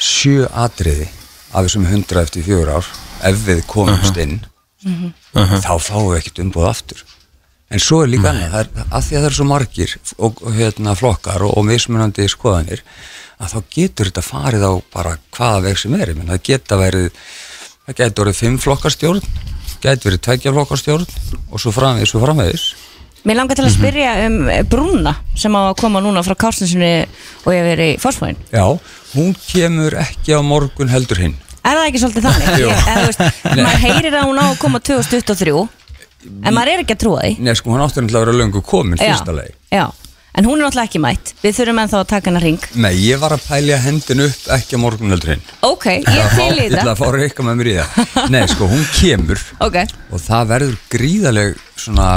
sjö atriði af þessum hundra eftir fjögur ár ef við komumst inn þá fáum við ekkert umboð aftur. En svo er líka annað, það er, að því að það er svo margir og, og hérna flokkar og, og mismunandi skoðanir að þá getur þetta farið á bara hvaða veg sem er, það geta verið það getur verið fimm flokkarstjórn getur verið tveggja flokkarstjórn og svo framvegis og framvegis. Mér langar til að spyrja um eh, brúna sem á að koma núna frá Kársinsinni og ég verið í Forsfóin Já, hún kemur ekki á morgun heldur hinn. Er það ekki svolítið þannig? Ég, eða, veist, maður heyrir að hún á að koma 2023 en maður er ekki að trúa því. Nei, sko, hún áttur að vera löngu komin fyrsta leið já, en hún er náttúrulega ekki mætt. Við þurfum ennþá að taka hennar ring Nei, ég var að pælja hendin upp ekki á morgun heldur hinn Ok, ég til í Ég ætla að fá reyka með mér í það. Nei, sko, hún kemur Ok, og það verður gríðaleg svona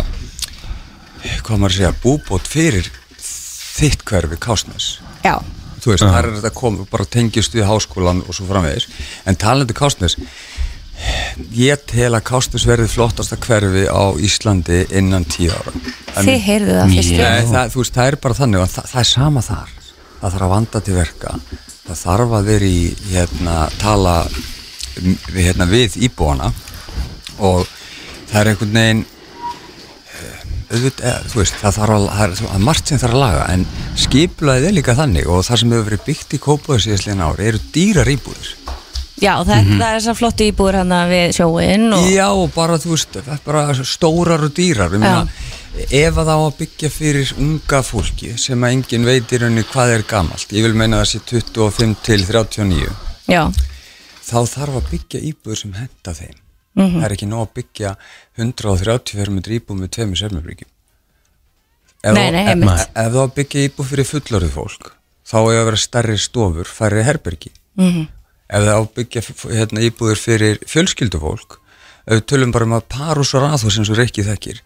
hvað maður að segja, búbót fyrir þitt hverfi Kásnes já, þú veist, þar er þetta komið bara tengist við háskólan og svo framvegis. En talandi Kásnes ég tel að Kásnes verði flottasta hverfi á Íslandi innan tíu ára. En- þið heyrðu það fyrst. Nei, það, veist, það er bara þannig og það, það er sama þar. Það þarf að vanda til verka. Það þarf að vera í hérna, tala hérna, við íbúana. Og það er einhvern veginn eh, auðvitað, eh, þú veist, það þarf að, það er, er margt sem þarf að laga. En skipulaðið er líka þannig og það sem hefur verið byggt í kópaðu síðastlegin ári eru dýrar íbúðir Já, það, það er þessar flottu íbúður hann við sjóin og Já, bara, þú veist, bara stórar og dýrar. Meina, ef að það á að byggja fyrir unga fólki sem að enginn veit í rauninni hvað er gamalt ég vil meina það sé 25 til 39 Já, þá þarf að byggja íbúður sem henda þeim. Það er ekki nóg að byggja 130 fermetri íbúð með tveimur sermabríkjum ef, það byggja íbúð fyrir fullorðið fólk þá er að vera stærri stofur, færri herbergi. -hmm. Ef það á að byggja f- hérna, íbúður fyrir fjölskyldufólk ef við tölum bara um að parus og raðhús eins og reykið þekkir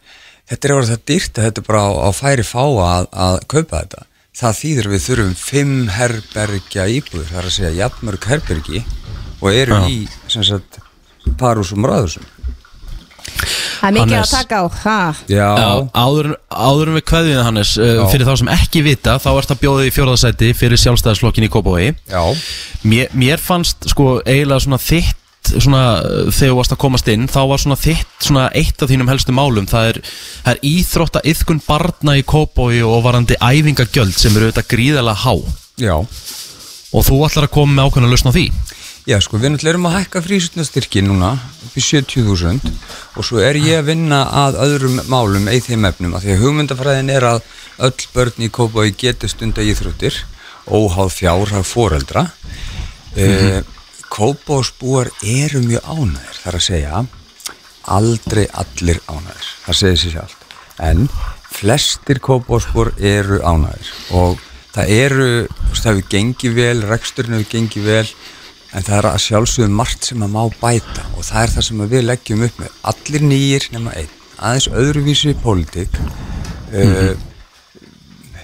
þetta er að vera það dýrt að þetta bara á, á færi fáa að, að kaupa þetta. Það þýðir við þurfum fimm herbergja íbúður, það er að segja jafnmörg herbergi og eru í sem sagt, parúsum og raðhúsum það er mikið Hannes. að taka á. Ha. Já, Já, áður, áður en við kveðum Hannes uh, fyrir þá sem ekki vita þá ert að bjóða í fjórðasæti fyrir sjálfstæðisflokkin í Kópavogi. Já, mér, mér fannst sko eiginlega svona þitt svona uh, þegar þú varst að komast inn þá var svona þitt svona eitt af þínum helstu málum. Það er, það er íþrótta yðkun barna í Kópavogi og varandi æfingagjöld sem eru auðvitað gríðalega há. Já. Og þú ætlar að koma með ákveðna lausn á því Já, sko, við náttúrulega erum að hækka frísutnastyrki núna upp í 70.000 og svo er ég að vinna að öðrum málum í þeim efnum, af því að hugmyndafræðin er að öll börn í Kópaví geti stunda íþróttir, óháð fjárhag foreldra. Mm Kópásbúar eru mjög ánæður, þar að segja. Aldrei allir ánæður, það segir sér sjálf en flestir kópásbúr eru ánægir og það eru, það hefur gengið vel, reksturinn hefur gengið vel en það er að sjálfsögum margt sem að má bæta og það er það sem við leggjum upp með. Allir nýjir nema einn. Aðeins öðruvísi í pólitík. Uh,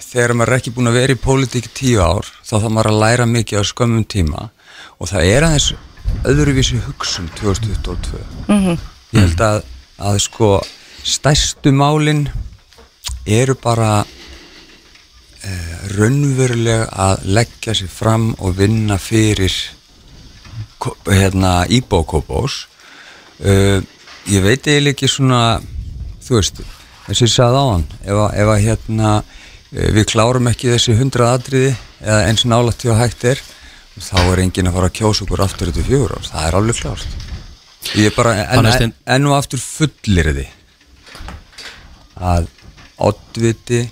þegar maður er ekki búin að vera í pólitík tíu ár þá þá maður að læra mikið á skömmum tíma. Og það er aðeins öðruvísi hugsun 2022 ég held að, að sko stærstu málin eru bara uh, raunverulega að leggja sér fram og vinna fyrir hérna íbókópós uh, ég veit eiginlega ekki svona þú veist, þess að ég sagði á hann ef, að- ef að hérna uh, við klárum ekki þessi hundrað atriði eða eins nálægt til að hægt er þá er enginn að fara að kjósa okkur aftur þetta fjögur árs, það er alveg klárt. Ég er bara enn, enn, enn og aftur fullir því að oddviti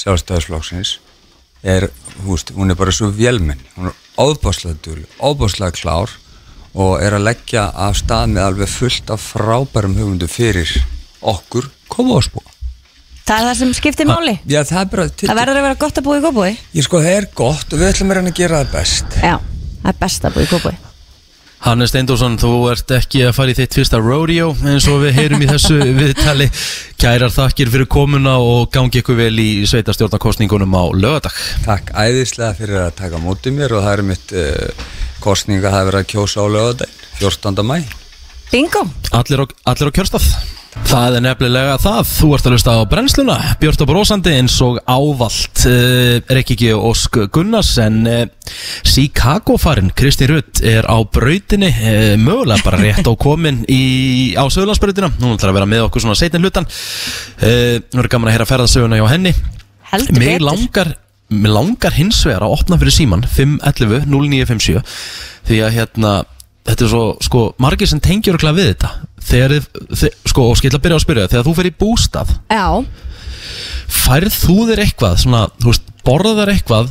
sjálfstæðisflokksins er, veist, hún er bara svo vélmenn, hún er óbáslega dul, óbáslega klár og er að leggja af stað með alveg fullt af frábærum hugmyndu fyrir okkur kópásbúa. Það er það sem skiptir máli Já, það er bara, Það verður að vera gott að búa í Kópói ég sko, það er gott og við ætlum að reyna að gera það best. Já, það er best að búa í Kópói Hannes Steindorsson, þú ert ekki að fara í þitt fyrsta rodeo eins og við heyrum í þessu viðtali Kærar þakkir fyrir komuna og gangi ykkur vel í sveitarstjórnarkostningunum á lögadag Takk æðislega fyrir að taka á móti mér og það er mitt uh, kostning að það er verið að kjósa á lögadaginn, 14. mæ. Bingo Allir á, allir á kjörstað Það er nefnilega það, þú ert að lusta á brennsluna Björn og brósandi eins og ávalt uh, Reykjiki Ósk Gunnars en uh, Chicago-farin Kristi Rutt er á brautinni uh, mögulega bara rétt á komin í, á Söðlandsbrautina Hún ætlar að vera með okkur svona seitin hlutan Nú er gaman að heyra ferðasöguna hjá henni. Heldur Mig betur. langar, mig langar hins vegar að opna fyrir síman 511 0957 því að hérna þetta er svo, sko, margir sem tengjur okkur við þetta þegar þið, þið sko, og skil að byrja að spyrja þegar þú fyrir í bústað Já, færð þú þér eitthvað, svona, þú veist, borðar eitthvað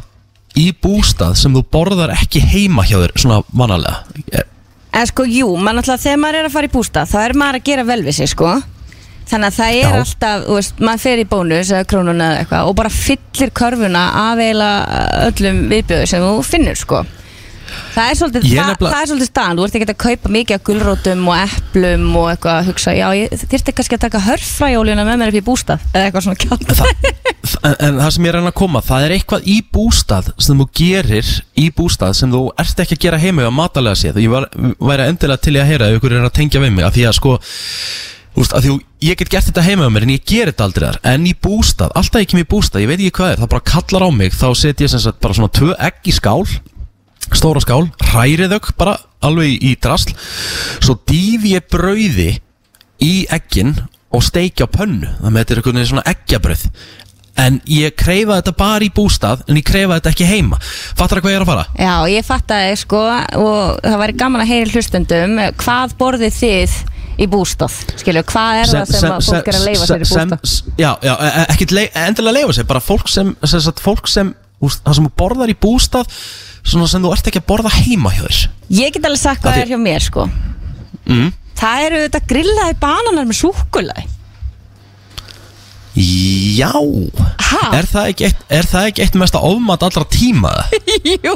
í bústað sem þú borðar ekki heima hjá þér, svona vanalega? En sko, jú, mann alltaf þegar maður er að fara í bústað þá er maður að gera vel við sig, sko. Þannig að það er Já. alltaf, þú veist, maður fer í bónus eða krónuna eða eitthvað og bara fyllir körfuna af eiginlega öllum viðbjöðu sem þú finnur, sko Það er svolítið, Ég það, nefnilega- það er svolítið staðan, þú ert ekki að kaupa mikið af gulrótum og eplum og eitthvað að hugsa, já, ég þyrfti kannski að taka hörfræjólina með mér upp í bústað eða eitthvað svona kjátt en, en það sem ég að reyna að koma það er eitthvað í bústað sem þú gerir í bústað sem þú ert ekki að gera heima á matalega séð. Ég var, væri endilega til í að heyra ef ykkur er að tengja við mig af því að sko úst, að því, að ég get gert þetta heima á mér en ég ger þetta aldrei þar. En í bústað, alltaf ég kem í bústað ég veit ekki hvað er, það bara kallar á mig þá set ég sem sagt bara svona tvö egg í skál stóra skál, hrærið þau bara alveg í, drasl. Svo dýfi ég brauði í eggin og steikja á pönnu. Þannig að þetta er veginn svona eggjabrauð. En ég kreifa þetta bara í bústað en ég kreifa þetta ekki heima. Fattar það hvað ég er að fara? Já, ég fatt að sko og það væri gaman að heyra hlustundum hvað borðið þið í bústað? Skilju, hvað er það sem, að fólk er að leifa sér í sem, bústað? sem, já, já, e- e- ekkert endilega leifa sér bara fólk sem, sem, sem, fólk sem það sem þú borðar í bústað svona sem þú ert ekki að borða heima hjá þér. Ég get alveg sagt hvað því- er hjá mér sko. Mm. Það eru þetta grillaði bananar með súkulæði Já. Er það, eitt, er það ekki eitt mesta ofmat allra tíma? Jú,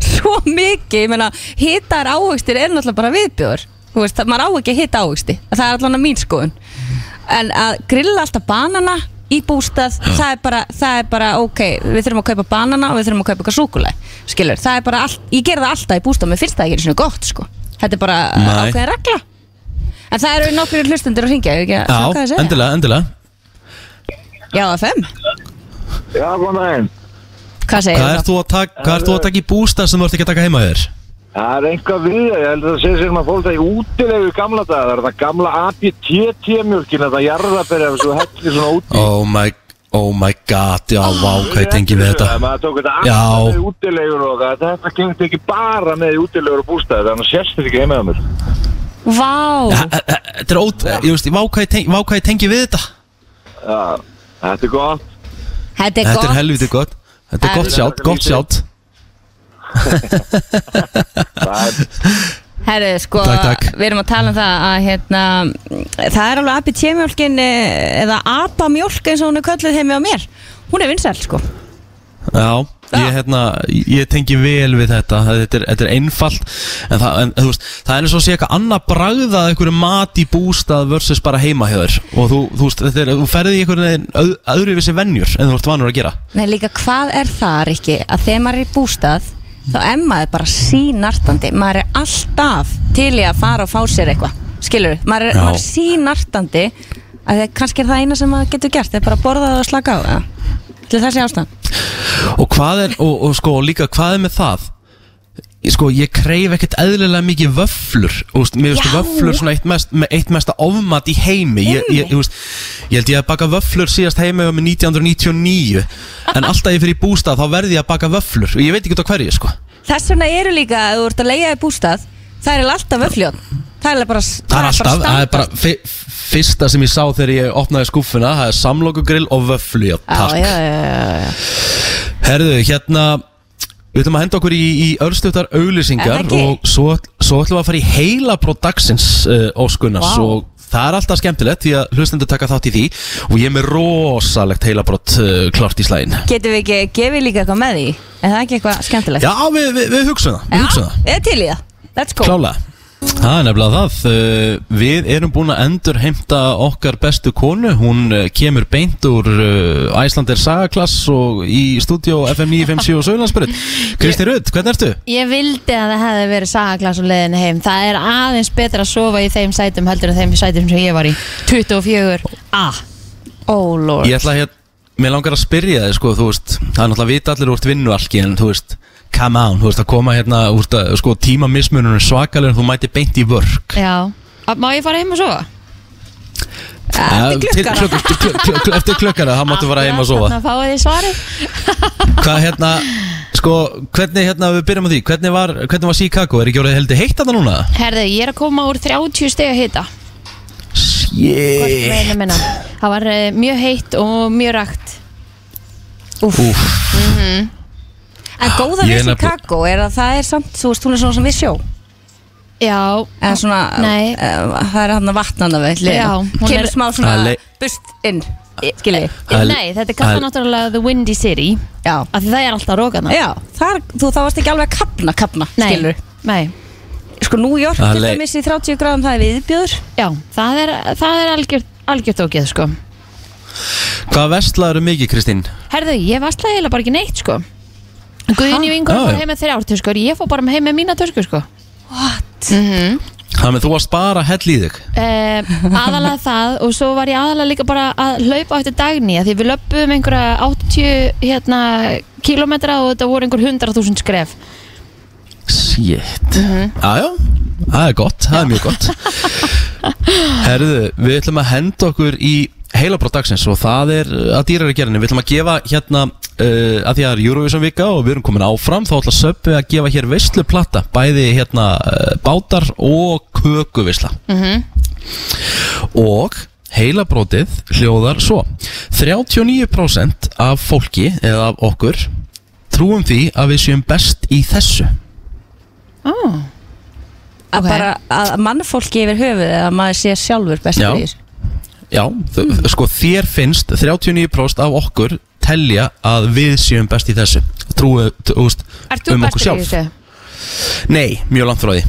svo mikið. Ég meina, hitar ávöxtir er náttúrulega bara viðbjóður. Þú veist, það- maður á ekki að hita ávöxti Það er allan að mín skoðun. En að grilla alltaf banana í bústað það er, bara, það er bara, ok, við þurfum að kaupa banana og við þurfum að kaupa eitthvað súkulæði skilur, það er bara, all, ég ger það alltaf í bústað mér finnst það ekki einu sinni gott, sko. Þetta er bara Nei. ákveðin regla. En það eru nokkur hlustundir að ringja, ekki að hvað Já, það segja endilega, endilega. Já, FM, Já, góðan daginn. hvað segir Hvað ert þú að taka, hvað ert þú að taka í bústað sem þú ert ekki að taka heima þér? Það er einhvað við það, ég held að það sé sér maður fólk það í útilegu gamla daga, það er það gamla APT-mjölkin, þetta jarðabæri sem þú hellir svona út í. Oh my, oh my god, já, vá, hvað ég tengi við þetta. Maður tók þetta alltaf með útilegur og það, þetta gengt ekki bara með útilegur og bústæði, þannig að sérst þetta ekki heimaða mér. Vá, Ja, e- e- Þetta er ót, ég veist, vá hvað ég tengi, við þetta. Já, þetta er gott. þetta er Þetta er gott. helviti gott. Þetta er gott sjátt, gott sjátt. Það er, Herru, sko, Takk, takk. við erum að tala um það að hérna, það er alveg APT-mjólkin eða APA-mjólk eins og hún er kölluð heimi á mér. Hún er vinsæl sko. Já, ég, hérna, ég tengi vel við þetta. Þetta er, þetta er einfalt En, það, en veist, það er eins og að sé eitthvað annað bragðað einhverju mat í bústað versus bara heima hjá þér. Og þú, þú er, þú ferði í einhverju veginn öð, öðru vissi venjur en þú ert vanur að gera. Nei líka hvað er það Rikki að þegar maður er í bústað þá er maður bara sínartandi maður er alltaf til í að fara og fá sér eitthvað. Skilur, maður er, Já. maður er sínartandi að það kannski er það eina sem maður getur gert það er bara að borða það og slaka á ja. til þessi ástand. Og hvað er, og, og sko, líka hvað er með það Sko, ég kreif ekkert eðlilega mikið vöflur veist, Mér Já. vöflur svona eitt, mest, eitt mesta ofmat í heimi. Ég, ég, ég, veist, ég held ég að baka vöflur síðast heima með 1999 En alltaf ég fyrir í bústað þá verði ég að baka vöflur Og ég veit ekki út á hverju, sko. Þess vegna eru líka að þú ert að leiða í bústað það er alltaf vöfljón það er bara Það er alltaf, það er bara standard. fi, fyrsta sem ég sá þegar ég opnaði skúffuna Það er samlokugrill og já, takk. já, já, já, já. Herðu, hérna Við ætlum að henda okkur í, í örstuttar Er auglýsingar og svo, svo ætlum við að fara í heila dagsins uh, Óskunnars Vá. og það er alltaf skemmtilegt því að hlustendur taka þátt í því. Og ég er með rosalegt heilabrót uh, klart í slægin getum við ekki gefið líka eitthvað með því? Er það ekki eitthvað skemmtilegt? Já, við, við, við hugsaum það, við hugsaum það. eða til í það, let's go. Klálega Það er nefnilega það. Uh, Við erum búin að endur heimta okkar bestu konu. Hún uh, kemur beint úr uh, Æslander Sagaklass og í stúdíó FM 957 og Söðlandsbyrð Kristi Rudd, hvernig ertu? Ég vildi að það hefði verið sagaklass og leiðinu heim. Það er aðeins betra að sofa í þeim sætum heldur en þeim sætum sem ég var í. 24 A oh lord. Ég ætla að hér, mér langar að spyrja þig sko, þú veist, það er náttúrulega að vita allir úr vinnualki en þú veist, come on, þú veist að koma hérna, veist að sko tímamismunum er svakalega en þú mæti beint í vörk. Já. Má ég fara heim og sofa? Eftir klukkana. klukk, klukk, klukk, klukk, Eftir klukkana, það máttu fara heim að sofa. Þannig að fáið þið svarið. Hvað hérna, sko, hvernig hérna við byrjum á því, hvernig var, hvernig var Chicago, er ekki orðið heldur heitt að það núna? Herðu, ég er að koma úr 30 steg að meina minna. Það var uh, mjög heitt og mjög rakt. Úf, En góða við nefnilega- Chicago er að það er samt, þú veist, hún er svona sem við sjó. Já. Eða svona, Nei. uh, það er hann að vatnanda við Já, hún kemur er- smá svona lei- bust inn, skilji. Er- Nei, þetta er kallað það er- náttúrulega The Windy City. Já, af því það er alltaf rókana já þar, þú þá varst ekki alveg að kapna, kapna, Nei, skilur nei. Sko, New York til lei- dæmis í 30 gráðum það er viðbjöður Já, það er, það er algjört, algjört ógeð sko. Hvað vestlaður mikið Kristín? Herðu, ég vaslaði eiginlega bara ekki neitt sko Guðin í vingur Já, fór heim með þrjár töskur. Ég fór bara heim með mína töskur sko. What? Þannig að þú varst bara hell í þig? Uh, Aðalega það og svo var ég aðalega líka bara að hlaupa á eftir dagni af Því við löpum einhverja 80 hérna, kilometra og þetta voru einhver 100.000 skref. Shit. Jájá, það er gott, það er mjög gott. Herðu, við ætlum að henda okkur í heilabrót dagsins og það er að dýrari gerðinni Við ætlum að gefa hérna, uh, að því að það er Eurovision vika og við erum komin áfram þá ætla Söpvi að gefa hér veisluplata bæði hérna uh, bátar og kökuvisla og heilabrótið hljóðar svo 39% af fólki eða af okkur trúum því að við séum best í þessu oh. Að Ok. bara að mannfólki yfir höfuð eða maður sé sjálfur Já. bestur í þessu Já, mm. sko þér finnst 39% af okkur telja að við séum best í þessu Trúu, þú veist, Ert þú um okkur bestur í sjálf þessu? Nei, mjög langt frá því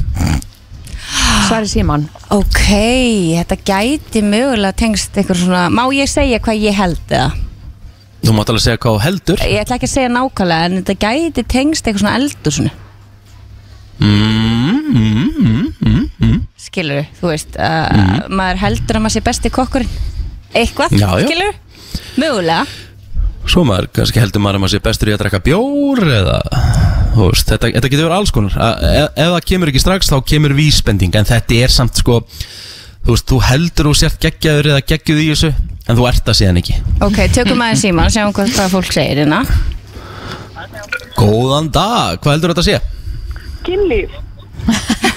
Svari Símon Ok, þetta gæti mögulega tengst einhver svona, má ég segja hvað ég held eða? Þú mátt alveg segja hvað þú heldur Ég ætla ekki að segja nákvæmlega en þetta gæti tengst eitthvað svona eldur svona mm, mm, mm, mm. Skilur þú veist uh, maður heldur að maður sé besti kokkurinn. Eitthvað, Já, já. skilur mögulega. Svo maður, kannski heldur maður að maður sé bestur í að drekka bjór eða, þú veist, þetta, þetta getur verið alls konar. A- e, Ef það kemur ekki strax þá kemur vísbending En þetta er samt sko, þú veist, þú heldur þú sért geggjaður eða geggjuð í þessu En þú ert það síðan ekki. Ok, tökum aðeins síma og sjáum hvað, hvað fólk segir hérna. Góðan dag, hvað heldur þetta að sé? kynlíf.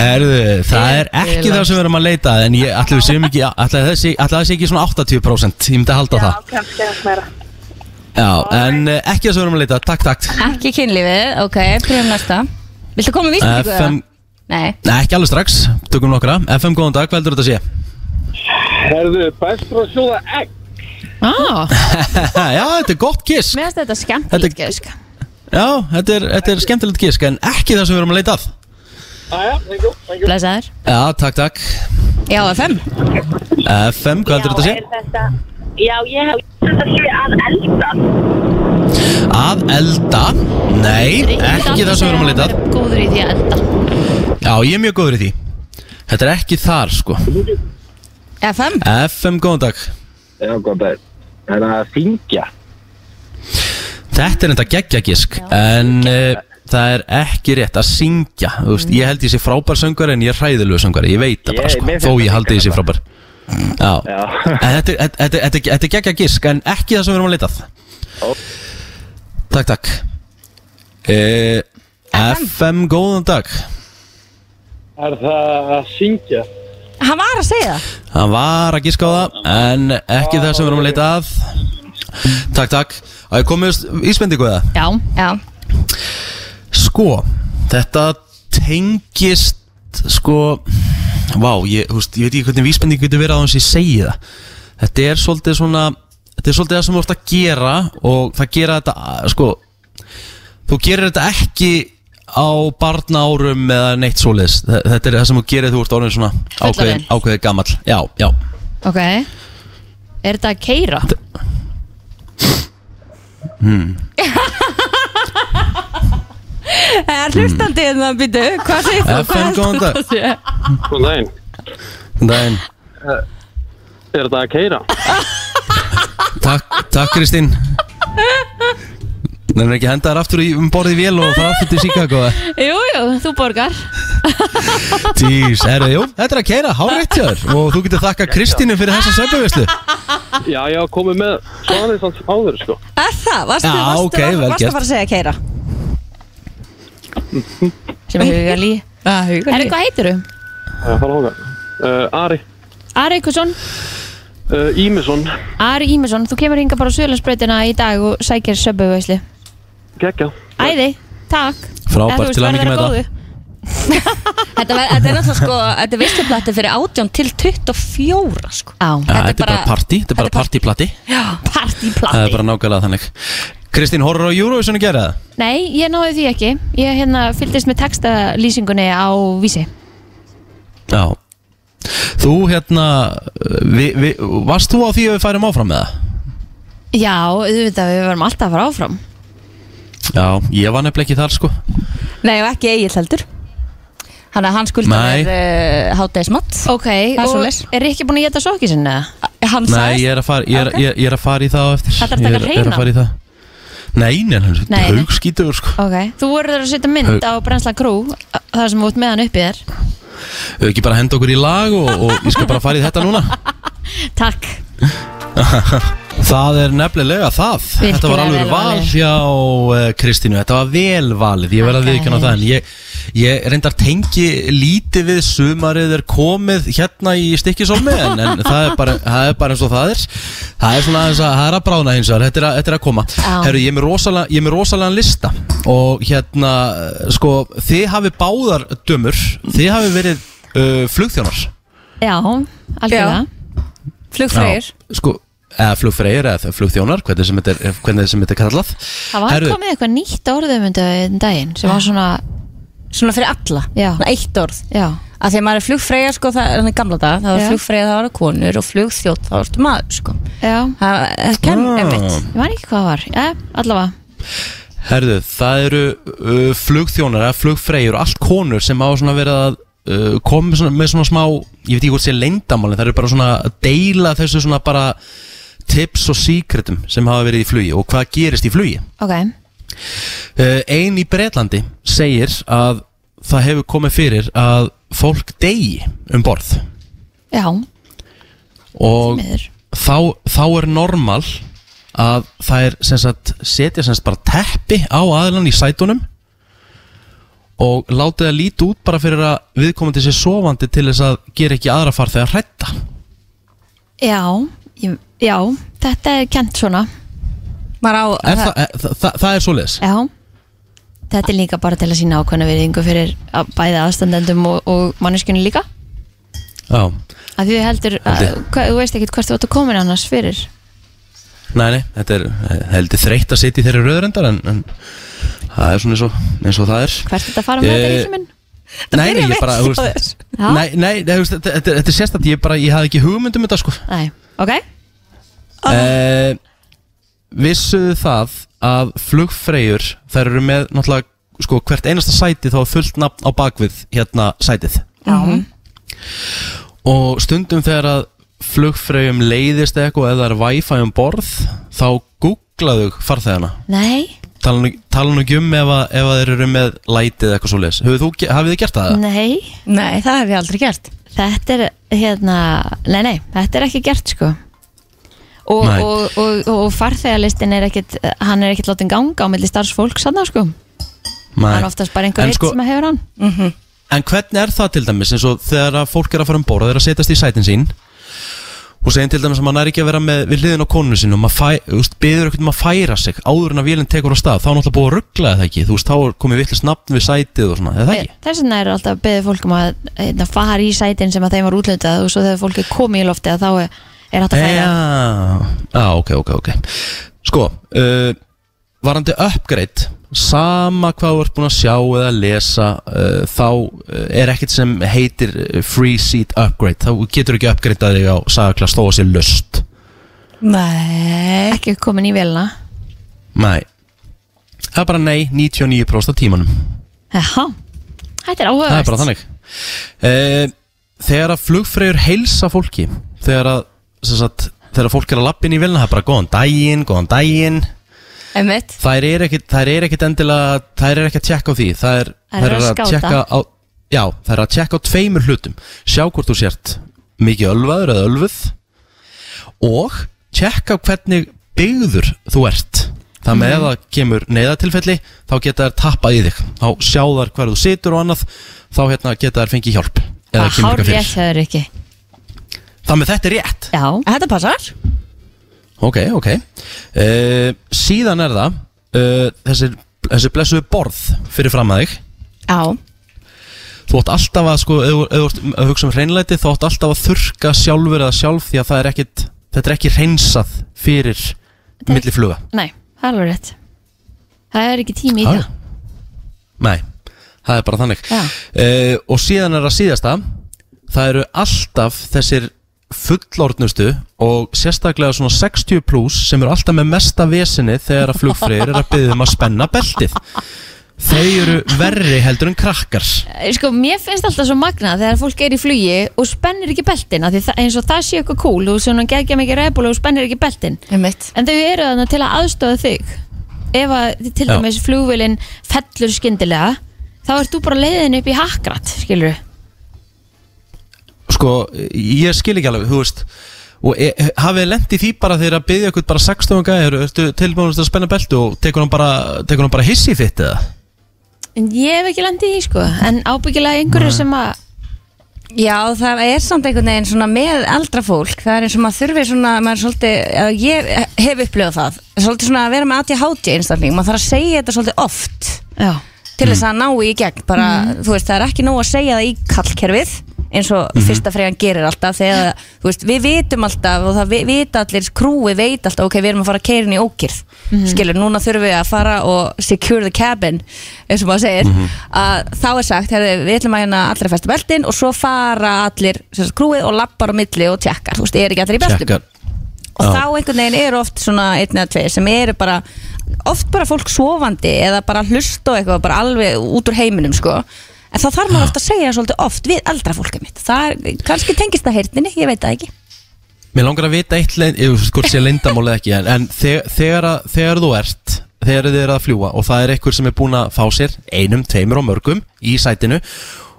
Herðu, það er ekki það sem við erum að leita að, En ég ætla við séum ekki ætla þessi, ætla þessi ekki svona 80% Ég myndi að halda það. kannski aðeins meira. Já, en uh, ekki það sem við erum að leita að, Takk, takk. Ekki kynlífið, ok, pröfum næsta. Viltu koma með vísbendingu? FM, Nei, Nei, ekki alveg strax, tökum nokkra. FM, góðan dag, hvað heldur þetta að sé? Herðu, best frá að sjóða egg. Ah, Já, þetta er gott gisk. Mér finnst þetta skemmtilegt Þetta- gisk. Já, þetta er, þetta er skemmtilegt gisk En ekki það sem við erum að leita að. Æja, thank you, thank you. Blessaður. Já, takk, takk. Já, FM FM, hvað heldur þetta að sé? þetta, já, ég hef þetta sé að elda. Að elda? Nei, ekki það sem við erum að leita að. Góður í því að elda. Já, ég er mjög góður í því. Þetta er ekki þar, sko. FM FM, góðan dag. Já, góð dag. Það er að syngja Þetta er enda geggjagisk En uh, það er ekki rétt að syngja Þú veist, Ég held ég sé frábær söngari En ég er hræðilegu söngari, ég veit það bara Ég- sko mér finnst Þó þetta ég haldi ég sé frábær. Já, Já. En þetta, er- þetta, þetta, þetta, þetta er geggjagisk En ekki það sem við erum að leitað Takk, takk. Uh, FM, góðan dag. Er það að syngja? Hann var að segja það. Hann var að giska á það En ekki það sem við erum að leita að Takk, takk. Að ég komið íspendingu eða? Já, Já, Sko, þetta tengist sko Vá, ég, veist, ég veit ekki hvernig vísbending getur verið á hans ég segi það. Þetta er svolítið svona Þetta er svolítið það sem þú ert að gera Og það gera þetta sko Þú gerir þetta ekki á barnárum eða neitt Þe- Þetta er það sem þú gerir þú ert orðin svona ákveðin, Fullorðinn. ákveðin gamall. Já, já. Ok. Er þetta að keira? Það er hlustandi en það býtu Hvað segir þú? FM, Hvað góðan dag. heldur þú að sé? Góðan daginn Dæin. Er þetta að keira? Takk, takk Kristín Það er ekki að henda þær aftur í um borðið vél og fara aftur til Chicago? Jú, jú, þú borgar Tís, er það, jú, þetta er að keira, hárétt hjá þér Og þú getur þakka Kristínu fyrir þessa söpjuvislu Já, hafa komið með svanið sanns áður, sko. Er það? Varstu, Já, varstu, ok, varstu, vel varstu að fara að segja keira? sem er hugalí Já, hugur Herri, hvað heitir þú? Það fara hóka. Uh, Ari, Ari Eikursson uh, Ímisson, Ari Ímesson, þú kemur hinga bara á Suðlandsbrautina í dag og sækir söpbuveislu geggja. Æði, takk. Frábært, til hamingju verður með að þetta. góðu. Þetta, er náttúrulega sko Þetta er veistluplætti fyrir 18 til 24 sko. Á, Ja, Þetta er bara party, þetta er bara partyplati. Já, Það er bara nákvæmlega þannig. Kristín, horfður á Eurovision að gera það? Nei, ég náði því ekki. Ég hérna fylgdist með textalýsingunni á vísi. Já. Þú hérna, vi, vi, varst þú á því að við færum áfram með það? Já, auðvitað, við varum alltaf að fara áfram Já, ég var nefnilega ekki þar sko Nei, og ekki Egil heldur Þannig að hann skuldar Nei. er uh, hátæðismatt Ok, er og svoleiðis. er ekki búin að geta sokki sinna? Hann Nei, sagðist ég er að fara, ég er, Ok. ég, ég er að fara í það á eftir Ætlarðu að Ég taka er, er hreinan? að fara í það Nei, nei, hann Nei, nei. er haugskítur sko Ok, þú verður að setja mynd á Brensla Krú Það sem þú ert með hann uppi þér Við ekki bara henda okkur í lag og, og ég skal bara fara í þetta núna Takk Það er nefnilega það. Virkilega Þetta var alveg vel val valið. hjá uh, Kristínu. Þetta var vel valið, ég verð að Þakka viðkjanna þér. það En ég, ég reyndar tengi lítið við sumarið er komið hérna í stikkisólmi en, en það, er bara, það er bara eins og það er. Það er svona aðeins að, það er að brána hins vegar. Þetta er að, þetta er að koma. Já. Herru, ég er með rosalega, ég er með rosalega lista. Og hérna, sko, þið hafi báðar dömur. Þið hafi verið uh, flugþjónar. Já, algjörlega. Flugfreyr. Já, sko, eða flugfreyjur eða flugþjónar, hvernig sem þetta er, hvernig sem þetta er kallað. Það var Herru, komið eitthvað nýtt orðum um daginn sem var svona, Svona fyrir alla? Já. Svona eitt orð? Já, að því að maður er flugfreyja sko það er gamla dag það var flugfreyja það var konur og flugþjótt það varstu maður sko. Það það kenn Ah. einmitt. Ég man ekki hvað það var, já, allavega. Herðu, það eru uh, flugþjónar eða flugfreyjur, allt konur sem hafa svona verið að uh, koma með svona, smá, ég veit ekki hvort sé leyndamálin, það eru bara svona að deila þessu svona bara tips og secretum sem hafa verið í flugi og hvað gerist í flugi. Ok, uh, Ein í Bretlandi segir að það hefur komið fyrir að fólk degi um borð. Já, og þá, þá er normal að það er sagt, setja sagt bara teppi á aðlan í sætunum og látið að líti út bara fyrir að viðkomandi sér sofandi til þess að gera ekki aðra far þegar hrætta Já, ég, já, þetta er kent svona. Á er það, er, það, það, það er svoleiðis? Já, þetta er líka bara til að sína ákveðna viðingu fyrir að- bæði aðstandendum og, og manneskjunni líka. Já, að því þú heldur, að, þú veist ekkert hvert þú átt að koma annars fyrir. Nei, nei, þetta er eh, heldur þreytt að sitja í þeirri röðrendar en, en það er svona eins og, eins og það er. Hvert þetta fara með Eh, þetta í minn Nei, nei, ég bara, þú veist. Nei, nei, nei, þú veist, þetta, er sérstætt Ég bara, ég hafði ekki hugmynd um þetta sko. Nei, ok uh, Vissuðu það að flugfreyjur þær eru með náttúrulega sko hvert einasta sæti þá er fullt nafn á bakvið hérna sætið. Já, og stundum þegar að flugfreyjum leiðist eitthvað eða er wifi um borð þá googlaðu farþegana. Nei, tala nú- tala nú ekki um ef, að, ef að þeir eru með lætið eitthvað svo leis hafið þið gert það? nei. Nei, það hef ég aldrei gert. Þetta er hérna, nei nei, þetta er ekki gert sko og, og, og, og farþegalistin er ekkit hann er ekkit látin ganga á milli starfsfólks hann sko, hann er oftast bara einhver En eitt sko- sem hefur hann. En hvernig er það til dæmis eins og þegar að fólk er að fara um borð og er að setjast í sætin sín og segja til dæmis að maður er ekki að vera með við hliðin á konunu sín og maður beður eitthvað um að færa sig áður en að vélinn tekur á stað þá er náttúrulega búið að ruggla það ekki? Þú veist, þá er komið vittlust nafn við sætið og svona, eða það ekki? þess vegna er alltaf að beðið fólk um að hérna, fara í sætin sem að þeim var útlöndað og svo þegar fólk er komið í lofti að þá er, er hægt að færa? Já, já, ok, ok, ok. Sko, uh, varandi upgrade sama hvað þú ert búin að sjá eða lesa uh, þá uh, er ekkert sem heitir uh, free seat upgrade. Þá getur ekki upgradeað þig á sagaklass þó að sé lust. Nei. Ekki komin í velna Nei. Það er bara nei, 99% af tímanum. Jaha, þetta er Það er áhugavert. bara þannig. Uh, Þegar að flugfreyjur heilsa fólki þegar að sagt, þegar fólk er að lappin í vilna það er bara góðan daginn, góðan daginn. Einmitt. Þær er ekkit, þær er ekkit endilega þær er ekki að tjekka á því. Það er, Þær eru að skáta. tjekka á já, þær er að tjekka á tveimur hlutum. Sjá hvort þú sért mikið ölvaður eða ölvuð og tjekka á hvernig byggður þú ert. Það með ef það kemur neyðatilfelli þá geta þær tappað í þig. Þá sjá þær hver þú situr og annað þá hérna geta þær fengið hjálp eða Það kemur hár eitthvað rétt fyrir. hefur ekki það með þetta er rétt. Já, Þetta passar. Ok, ok. Uh, Síðan er það uh, þessi, þessi blessuðu borð fyrir fram að þig. Já. Þú átt alltaf að sko, ef þú- ef þú ert að hugsa um hreinlæti þá átt alltaf að þurka sjálfur eða sjálf því að það er ekkit þetta er ekki hreinsað fyrir er- milli fluga. Nei, það er alveg rétt. Það er ekki tími í Já, það. Nei, það er bara þannig. Já. uh, Og síðan er að síðasta. Það eru alltaf þessir fullorðnustu og sérstaklega svona 60 plus sem eru alltaf með mesta vesinni þegar að flugfreyjur er að byggja um að spenna beltið. Þau eru verri heldur en krakkar. Eh, Sko, mér finnst alltaf svo magna þegar fólk er í flugi og spennir ekki beltin af því það, eins og það sé eitthvað cool og svona gegja mikið ræðbúli og spennir ekki beltin. Einmitt. En þau eru þarna til að aðstofa þig. Ef að til Já. dæmis flugvélin fellur skyndilega þá ert þú bara leiðin upp í hakrat skilur Sko, ég skil ekki alveg, þú veist Og e, hafið lent í því bara þegar að byggja ykkur bara 16 gæður Ertu tilbúin að spenna beltu og tekur hann bara, tekur hann bara hissi fitt eða? en ég hef ekki landið í því sko. En ábyggilega einhverju sem að Já, það er samt einhvern veginn svona með eldra fólk, það er eins og maður þurfi svona, maður er svolítið, ég hef upplifað það, svolítið svona að vera með ADHD einstakling, maður þarf að segja þetta svolítið oft já, til þess að ná í gegn, bara, þú veist, það er ekki nóg að segja það í kallkerfið, eins og fyrsta freyjan gerir alltaf, þegar, þú veist, við vitum alltaf og það vi- vita allir, krúi veit alltaf, ok, við erum að fara að keirin í ókýrð, skilur, núna þurfum við að fara og secure the cabin, eins og maður segir, að þá er sagt, herri, við ætlum að hérna allir að festa beltin og svo fara allir, sem sagt, krúið og lappar á milli og tjekkar, þú veist, er ekki allir í beltum? Og Já. þá einhvern veginn eru oft svona einn eða tveir sem eru bara oft bara fólk sofandi eða bara hlusta og eitthvað bara alveg út úr heiminum sko en þá þarf maður ofta að segja svolítið oft við eldra fólkið mitt. Það er, kannski tengist það heyrninni, ég veit það ekki. Mér langar að vita eitt lein, ég veist hvort sé leyndamál eða ekki En, en þegar, þegar, að, þegar þú ert Þegar þið eru að fljúa og það er einhver sem er búin að fá sér Einum, tveimur og mörgum í sætinu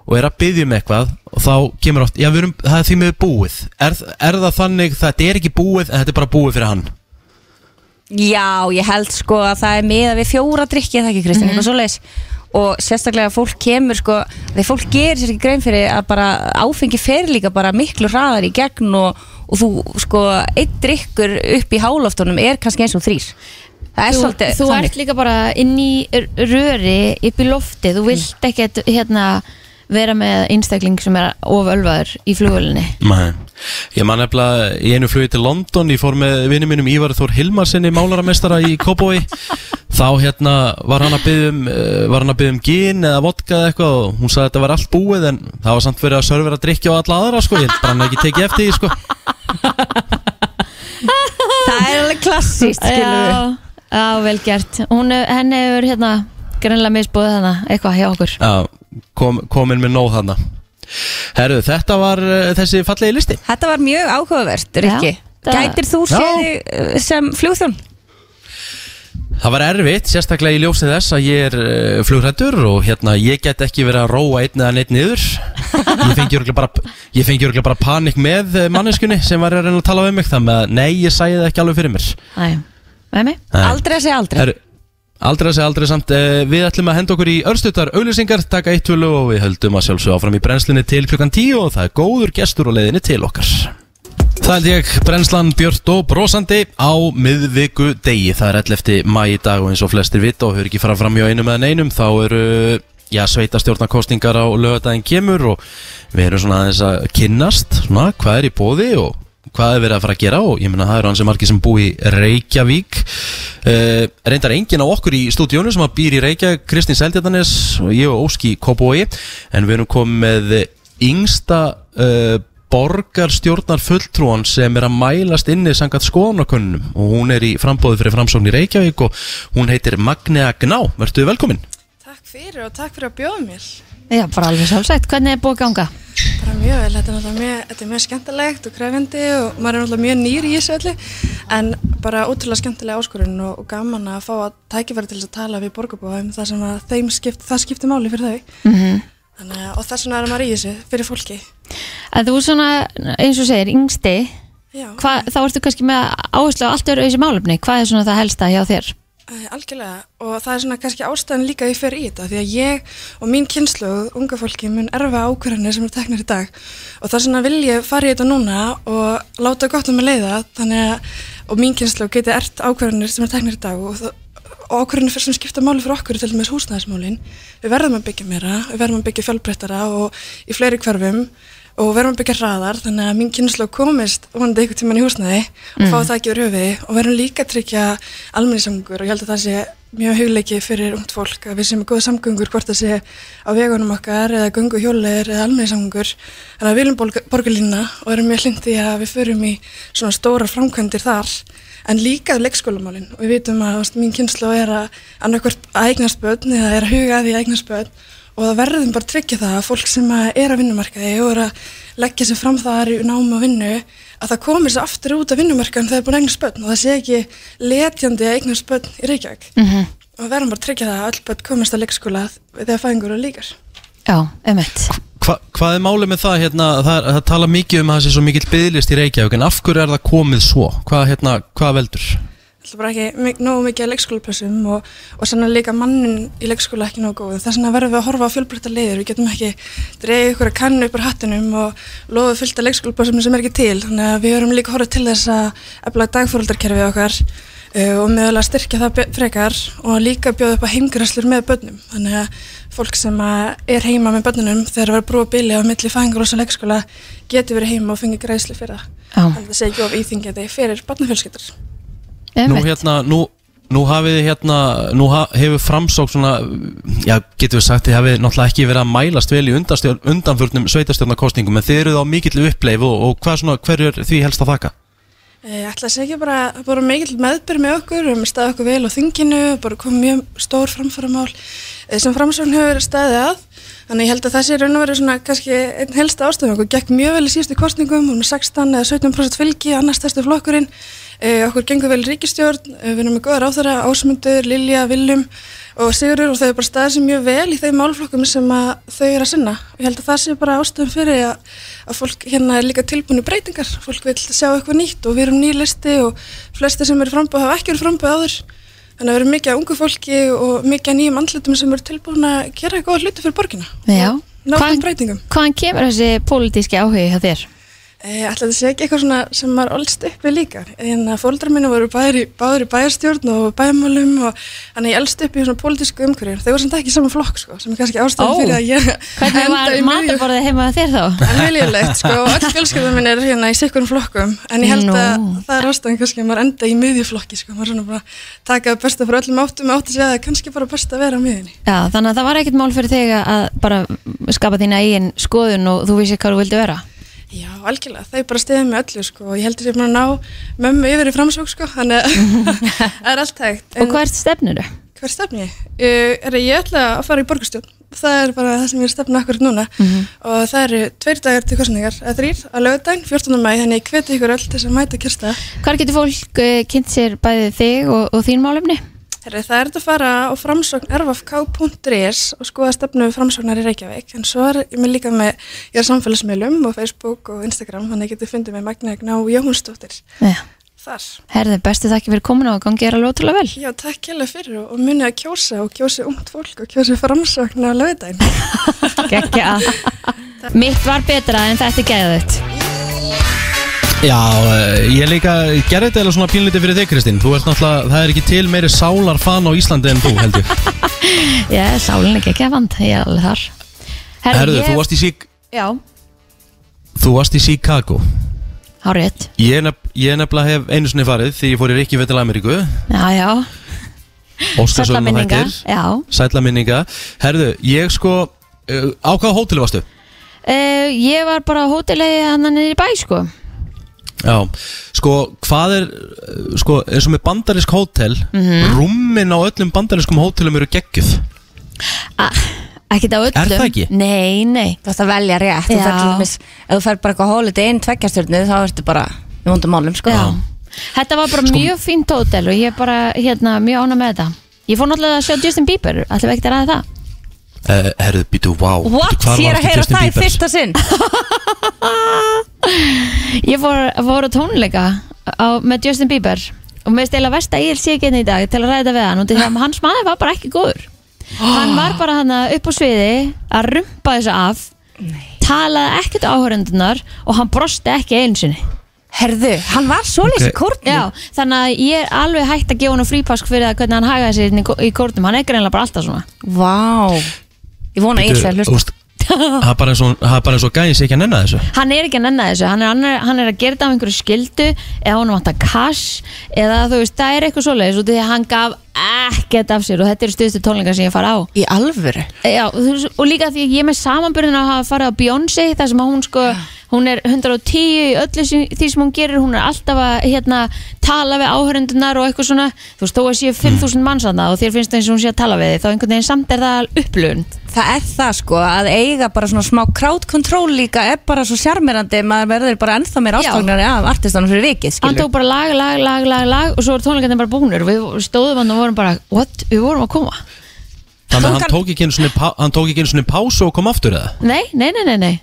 Og er að byggja um eitthvað Og þá kemur oft, já við erum, það er því með búið. Er, er það þannig, þetta er ekki búið En þetta er bara búið fyrir hann? Já, ég held sko að það er miða við fjóra drikki, er það ekki Kristinn, eitthvað svoleiðis og sérstaklega fólk kemur sko þegar fólk gerir sér ekki grein fyrir að bara áfengi fer líka bara miklu hraðar í gegn og, og þú sko einn drikkur upp í háloftunum er kannski eins og þrýr Það er þú, svolítið þú þannig. ert líka bara inn í röri upp í lofti, þú vilt ekkert hérna vera með einstakling sem er ofölvaður í flugvölinni Nei. Ég man nefnilega í einu flugi til London Ég fór með vinni mínum Ívar Þór Hilmarsinni Málaramestara í Kópói Þá hérna var hann að byggja um uh, Var hann að byggja um gin eða vodka eða eitthvað Og hún sagði að þetta var allt búið En það var samt verið að servera að drikja á alla aðra sko. Ég held bara hann hafi ekki tekið eftir því sko. Það er alveg klassíst, skilur við Já, já, vel gert. Hún, hef- henni hefur hérna greinlega misbúið hana eitthvað hjá okkur. Já, kom, komin með nóð þarna. Herru, þetta var uh, þessi fallegi listi. Þetta var mjög áhugavert, Rikki. Gætir þú Já. séð uh, sem flugþjón? Það var erfitt, sérstaklega í ljósið þess að ég er uh, flugrættur og hérna ég get ekki verið að róa einn eða neitt niður. Ég fengi örgulega bara, ég fengi örugglega bara panik með eh, manneskunni sem var að reyna að tala við mig þannig að nei, ég sæði það ekki alveg fyrir mér. Æ, með mig? Nei. Aldrei að segja aldrei. Herru, Aldrei að segja aldrei samt uh, Við ætlum að henda okkur í örstuttar auglýsingar Taka eitt tvölu og við höldum að sjálfsög áfram í brennslinni til klukkan 10 Og það er góður gestur á leiðinni til okkar Það held ég brennslan Björt og brosandi á miðviku degi Það er 11. mæ í dag og eins og flestir vita og höfur ekki fara fram hjá einum eða neinum Þá eru já, sveitastjórnarkostningar á lögadaginn kemur og við erum svona aðeins að kynnast svona, hvað er í bóði og hvað er verið að fara að gera og ég meina það eru hansi margir sem búi í Reykjavík. Uh, reyndar enginn á okkur í stúdíónu sem að býr í Reykjavík Kristín Seldjartanes og ég og Óski Kópói en við erum komið yngsta uh, borgarstjórnar fulltrúan sem er að mælast inni sangat skoðanakönnum og hún er í frambóði fyrir framsókn í Reykjavík og hún heitir Magnea Gná, verður velkomin. Takk fyrir og takk fyrir að bjóða mér. Já, bara alveg sjálfsagt, hvernig er búið að ganga? Bara mjög vel, þetta er náttúrulega mjög, þetta er mjög skemmtilegt og krefindi og maður er náttúrulega mjög nýr í þessu öllu en bara ótrúlega skemmtilega áskorun og, og gaman að fá að tækifæri til þess að tala við borgarbúa um það sem að þeim skipt, það skiptir máli fyrir þau. Mm Þannig að og þess vegna er maður í þessu fyrir fólki. Að þú svona, eins og segir, yngsti Já, hva, þá ertu kannski með áherslu á allt öru þessi málefni, hvað er svona það helsta hjá þér? Algjörlega. Og það er svona kannski ástæðan líka að ég fer í þetta því að ég og mín kynslu unga fólki mun erfa ákvarðanir sem eru teknir í dag. Og það er svona vil ég fara í þetta núna og láta gott um að leiða þannig að og mín kynslu geti ert ákvarðanir sem eru teknir í dag. Og, og ákvarðanir fyrir sem skipta máli fyrir okkur til dæmis húsnæðismálin. Við verðum að byggja meira, við verðum að byggja fjölbreyttara og í fleiri hverfum og verðum að byggja hraðar þannig að mín kynslu komist vonandi einhvern tíman í húsnæði og Mm. fá það ekki úr höfi og verðum líka að tryggja almennisamgur og ég held að það sé mjög hugleiki fyrir ungt fólk að við séum með góða samgöngur hvort það sé á vegunum okkar eða göngu hjóleir eða almennisamgur þannig að við viljum borga- borgarlína og erum mjög hlindi að við förum í svona stóra framkvæmdir þar. En líka leikskólamálin. Og við vitum að mín kynslu er að að og það verðum bara að tryggja það að fólk sem er að vinnumarkaði og er að leggja sér fram þar í námi og vinnu að það komir sér aftur út af vinnumarkaðin þegar það er búin að eignast börn og það sé ekki letjandi að eignast börn í Reykjavík Mm og við verðum bara að tryggja það að öll börn komist að leikskóla þegar fæðingur og líkar Já, emitt Hva, Hvað er málið með það hérna, það, er- það tala mikið um að það sé svo mikill byðlist í Reykjavík en af hverju er það komið svo? Hvað, hérna, hvað veldur? Það er bara ekki nógu mikið að leikskólaplössum og, og sannan líka mannin í leikskóla ekki nógu góð. Þess vegna verðum við að horfa á fjölbreytta leiðir. Við getum ekki dreigið ykkur að kannu upp á hattunum og lofa fullt af leikskólaplössum sem er ekki til. Þannig að við verðum líka að horfa til þess að efla dagfóraldarkerfið okkar uh, og að styrkja það frekar og líka bjóða upp á heimgræslur með börnum. Þannig að fólk sem að er heima með börnunum þegar það er að brúa bili á milli fæðingarós og leikskóla geti verið heima og fengi græsli fyrir það. Að það sé ekki of íþingjandi fyrir barnafjölskyldur. Nú hérna, nú, nú hafið þið hérna, nú hefur framsók svona, já, getur við sagt, þið hafið náttúrulega ekki verið að mælast vel í undanstjórn, undanförnum sveitastjórnarkostningum, en þið eruð á mikill uppleif og, og hvað svona, hverju er því helst að þakka? Ég ætla að segja bara, bara mikill meðbyrð með okkur, við erum staðið okkur vel á þinginu, bara komið mjög stór framfæramál eh, sem framsvörn hefur staðið að. Þannig ég held að það sé raun og verið svona kannski einn helsta ástöðum okkur. Gekk mjög vel í síðustu kostningum, erum með 16 eða 17% fylgi, annars stærstu flokkurinn. Eh, okkur gengur vel ríkistjórn, eh, við erum með góða ráþara, Ásmundur, Lilja, Viljum og Sigurður og þau er bara staðið sem mjög vel í þeim málflokkum sem þau eru að sinna. Ég held að það sé bara ástöðum fyrir að, að fólk hérna er líka tilbúinu breytingar. Fólk vil sjá eitthvað nýtt og við erum nýlisti og flesti sem eru frambúið hafa ekki verið frambúið áður. Þannig að við erum mikið af ungu fólki og mikið af nýjum andlutum sem eru tilbúin að gera góða hluti fyrir borgina. Já. Hvaðan kemur þessi pólitíski áhugi hjá þér? Ætla þetta sé ekki eitthvað svona sem maður olst upp við líka. En að fóldrar minni voru í, báður í bæjarstjórn og bæjarmálum og þannig ég elst upp í svona pólitísku umhverju. Þau voru samt ekki í sama flokk sko, sem er kannski ástæðan Ó. fyrir að ég Hvernig var matarborðið heima hjá þér þá? En viljulegt sko, öll fjölskyldum minn er hérna í sikkurum flokkum. En ég held Nú. að það er ástæðan kannski að maður enda í miðjuflokki sko. Maður er svona bara taka það besta frá öllum áttum og átti að segja að það er kannski bara best að vera á miðjunni. Já, þannig að það var Já, algjörlega, þau bara stiðið með öllu sko og ég heldur búin að ná mömmu yfir í framsók sko, þannig að það er allt hægt. Og hvert stefnir þau? Hvert stefni ég? Uh, er að ég ætla að fara í borgarstjórn, það er bara það sem ég er stefna akkurat núna og það eru tveir dagar til kostningar, eða þrýr, að lögudaginn, 14. mæ, þannig ég hveti ykkur öll til þess að mæta kjörsta. Hvar getur fólk uh, kynnt sér bæði þig og, og þín málefni? Herri, það er þetta að fara á framsókn rfk.is og skoða stefnu framsóknar í Reykjavík en svo er ég með líka með ég er samfélagsmiðlum og Facebook og Instagram þannig að ég geti fundið með Magnegna og Jóhannsdóttir Já. þar. Herði, bestu þakki fyrir komin og gangi er alveg ótrúlega vel Já, takk hérlega fyrir og, og munið að kjósa og kjósi ungt fólk og kjósi framsókn á lögudaginn. Gekja Mitt var betra en þetta geðið Já, eh, ég líka gerði þetta eða svona pínlítið fyrir þig Kristín. Þú ert náttúrulega, það er ekki til meiri sálar fan á Íslandi en þú held ég. Er sálinn ekki ekki að vand, ég er alveg þar. Herðu, ég- þú varst í, Sik Já, þú varst í Chicago. Hárið Ég, nef, ég nefnilega hef einu sinni farið því ég fór í Rikki Vetil Ameríku. Já, já, sætla Óskarsvölum minninga. Já. Sætla minninga. Herðu, ég sko uh, Á hvaða hóteli varstu? uh, Ég var bara á hótelegi hann niður í bæ, sko Já, sko, hvað er sko, eins og með bandarisk hótel Mhm. rúmin á öllum bandariskum hótelum eru geggjuð Ekkert á öllum Er það ekki? Nei, nei Þú ætti að velja rétt Þú Ef þú fer bara eitthvað hólið inn tveggjastjörnu þá ertu bara í vondum málum sko. Já. Þetta var bara mjög fínt hótel og ég er bara hérna, mjög ána með þetta Ég fór náttúrulega að sjá Justin Bieber Ætlum við ekkert að ræða það uh, Herðu, býtu, wow What? Hvar Ég er að heyra það í fyrsta sinn. Ég fór, fór á tónleika á, með Justin Bieber og með stela versta ég sé ekki hérna í dag til að ræða við hann og til það að hans maður var bara ekki góður. Hann var bara hann upp á sviði að rumpa þessu af talaði ekkert áhörundunar og hann brosti ekki einsinni Herðu, hann var svoleiðis í kórnum. Já, þannig að ég er alveg hægt að gefa hann frípask fyrir það hvernig hann hagaði sér hérna í kó- í kórnum. Hann er greinlega bara alltaf svona. Vá Ég vona sé að hlusta Það er bara eins og, það sé ekki að nenna þessu. Hann er ekki að nenna þessu. Hann er, hann er, hann er að gera þetta af einhverju skildu eða hann vantar cash eða þú veist, það er eitthvað svoleiðis. Og því að hann gaf ekkert af sér og þetta eru stuðstu tónleikar sem ég fara á. Í alvöru? Já, og, líka því ég er með samanbyrðin að hafa farið á Beyoncé þar sem hún sko hún er 110 í öllu sem, því sem hún gerir hún er alltaf að hérna, tala við áhörundunar og eitthvað svona. Þú veist, þó að séu 5000 manns að og þér finnst það eins og hún sé að tala við þig þá einhvern veginn samt er það upplun Það er það sko að eiga bara svona smá crowd control líka er bara svo sjarmirandi maður verður bara ennþá meir Já. ástofnari af artistanum fyrir vikið hann skilur tók bara lag, lag, lag, lag, lag og svo voru tónleikarnir bara búnir. Og við stóðum hann og vorum bara, what, við vorum að koma. Þannig að hann Tók ekki einu pá- hann tók ekki einu sinni pásu og kom aftur eða? Nei, nei, nei, nei, nei.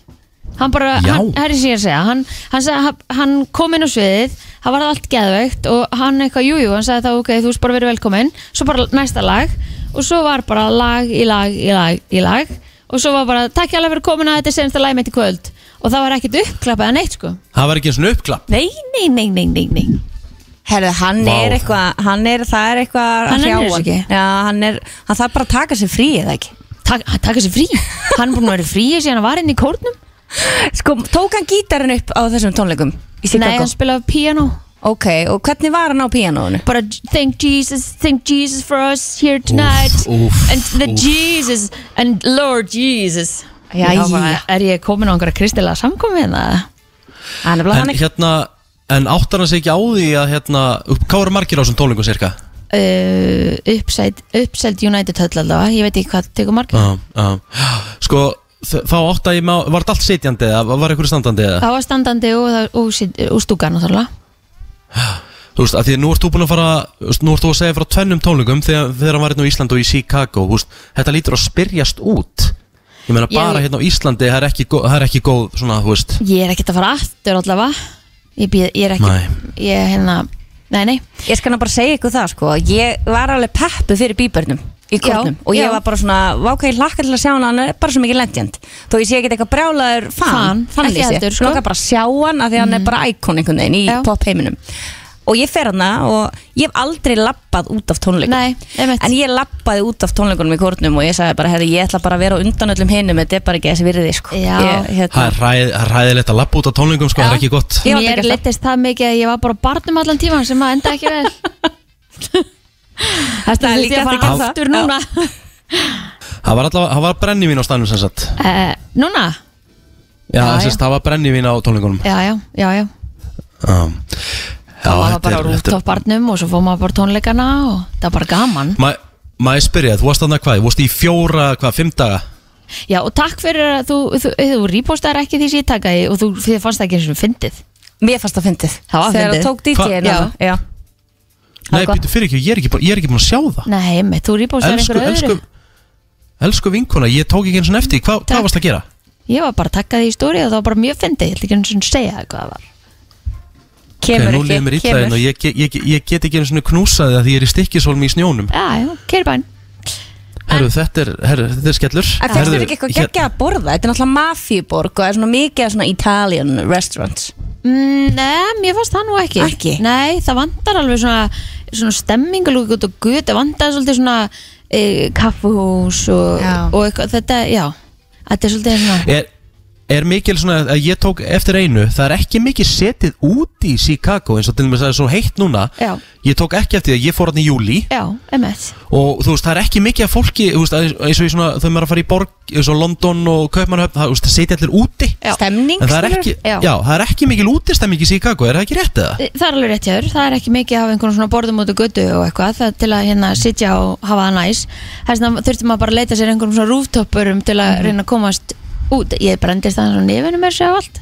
Hann bara, Já. hann, það er sem ég er að segja Hann, hann, sagði, hann, hann kom inn á sviðið Það var allt geðveikt og hann eitthvað, jújú jú, Hann sagði þá, ok, þú veist bara verið velkomin Svo bara næsta lag og svo var bara lag í lag í lag í lag Og svo var bara, takk ég alveg fyrir komin að þetta er senasta lag mitt í kvöld. Og það var ekkert uppklappað en eitt sko. Það var ekki einu sinni uppklapp? Nei, nei, nei, nei, nei, nei Herðu, hann Vá. er eitthvað hann er, það er eitthvað að Hann nennir hrjá þessu ekki. Já, hann er, hann þarf bara að taka sér frí eða ekki Tak, Hann taka sér frí Hann er búin að vera frí síðan hann var inn í kórnum Sko, tók hann gítarinn upp á þessum tónleikum í Nei, Chicago? hann spilaði piano Ok, og hvernig var hann á píanónu? bara thank Jesus, thank Jesus for us here tonight Úff, and the úff. Jesus and Lord Jesus Jæja. Já, bara, Er ég komin á einhverja kristilega samkomi hérna? Hann er bara En hann hérna, en áttar hann sig ekki á því að hérna, hvað voru margir á þessum tónleikum cirka? Uh, uppseld, uppseld United höll allavega Ég veit ekki hvað tekur margir. Já, já Sko, þá áttar ég með, var þetta allt sitjandi eða var eitthvað standandi eða? Það var standandi og, það- og, sit- og náttúrulega. Þú veist, að því nú ert þú búin að fara Nú ert þú að segja frá tvennum tónleikum þegar, þegar hann var hérna á Íslandi og í Chicago þú veist, Þetta lítur að spyrjast út. Ég meina bara ég- hérna á Íslandi Það er ekki, það er ekki góð svona, þú veist. Ég er ekkert að fara aftur allavega Ég, býð, ég er ekki Nei. Ég hérna Nei, nei Ég skal nú bara segja ykkur það sko Ég var alveg peppu fyrir bíbörnum í kórnum og ég já. var bara svona, váka ég hlakka til að sjá hann hann er bara svo mikið legend þó ég sé ekki eitthvað brjálaður fan, Fan, fan ekki heldur, sko. sko. bara að sjá hann af því að hann er bara íkon einhvern veginn í Já. pop heiminum og ég fer hann og ég hef aldrei lappað út af tónleikum. Nei, einmitt. en ég lappaði út af tónleikunum í kórnum og ég sagði bara, herri, ég ætla bara að vera undan öllum hinum þetta er bara ekki þessi virði sko. Ég, hérna, Það er það er ræðilegt að lappa út á tónlingum sko, það er ekki gott. Ég Mér litist það mikið að ég var bara barnum allan tíma sem að enda ekki vel. Þetta er líka þurfti að að fara gera aftur það. núna. Það var alltaf, það var brennivín á stannum sem sagt. Uh, Núna? Já, Já, það já. sést, það var brennivín á tónlingunum Já, já, já, já. Já, Já, Það var þetta bara á er- rútof barnum og svo fór maður bara á tónleikana og það var bara gaman. Ma- Maður spyrja, þú varst þarna hvað, þú varst í fjóra, hvað, fimm daga? Já, og takk fyrir að þú, þú, þú repostar ekki því sem ég takaði og þú þið fannst það ekki eins og fyndið. Mér fannst það fyndið. Það Þegar það tók Hva? DJ-inn Já. já. Nei, býtu fyrir ekki, ég er ekki, ég er ekki búin að sjá það. Nei, með, þú repostar Elsku, einhverju elsku, öðru. elsku vinkona, ég tók ekki eins og eftir, hvað, hvað varst að gera? Ég var bara að taka því í stóri og það var bara mjög fyndið. Ég ætla ekki eins og segja það hvað það var Kemur Ok, nú ekki, kemur. hérna og ég, ég, ég, ég get ekki eins og knúsaði því ég er í stikkisólmi í snjónum. Já, já, keirbæn Herru, þetta er, herru, þetta er skellur. En Herru, þér ekki eitthvað geggja að borða? Þetta er náttúrulega mafíuborg og það er svona mikið af svona Italian restaurants. Mm, nei, mér fannst það nú ekki. Ekki? Nei, það vantar alveg svona, svona stemmingalúk út og gutt Það vantar svolítið svona e, kaffuhús og, og eitthvað, þetta, já. Þetta er svolítið svona er, er mikil svona að ég tók eftir einu það er ekki mikið setið út í Chicago eins og til dæmis það er svo heitt núna Já. ég tók ekki eftir því að ég fór hann í júli Já, emmett og þú veist það er ekki mikið af fólki þú veist, eins og í svona þau maður að fara í borg eins og London og Kaupmannhöfn það, þú veist, það setja allir úti Já. Stemning en það er skilurðu? ekki, Já. já. það er ekki mikil útistemming í Chicago er það ekki rétt eða? Það er alveg rétt hjá þér, það er ekki mikið af einhvern svona borðum út og götu og eitthvað það er til að hérna sitja og hafa það næs þess vegna þurfti maður bara að leita sér einhverjum svona rúftoppurum til að reyna að komast út ég brendist það svona nefnum mér sér á allt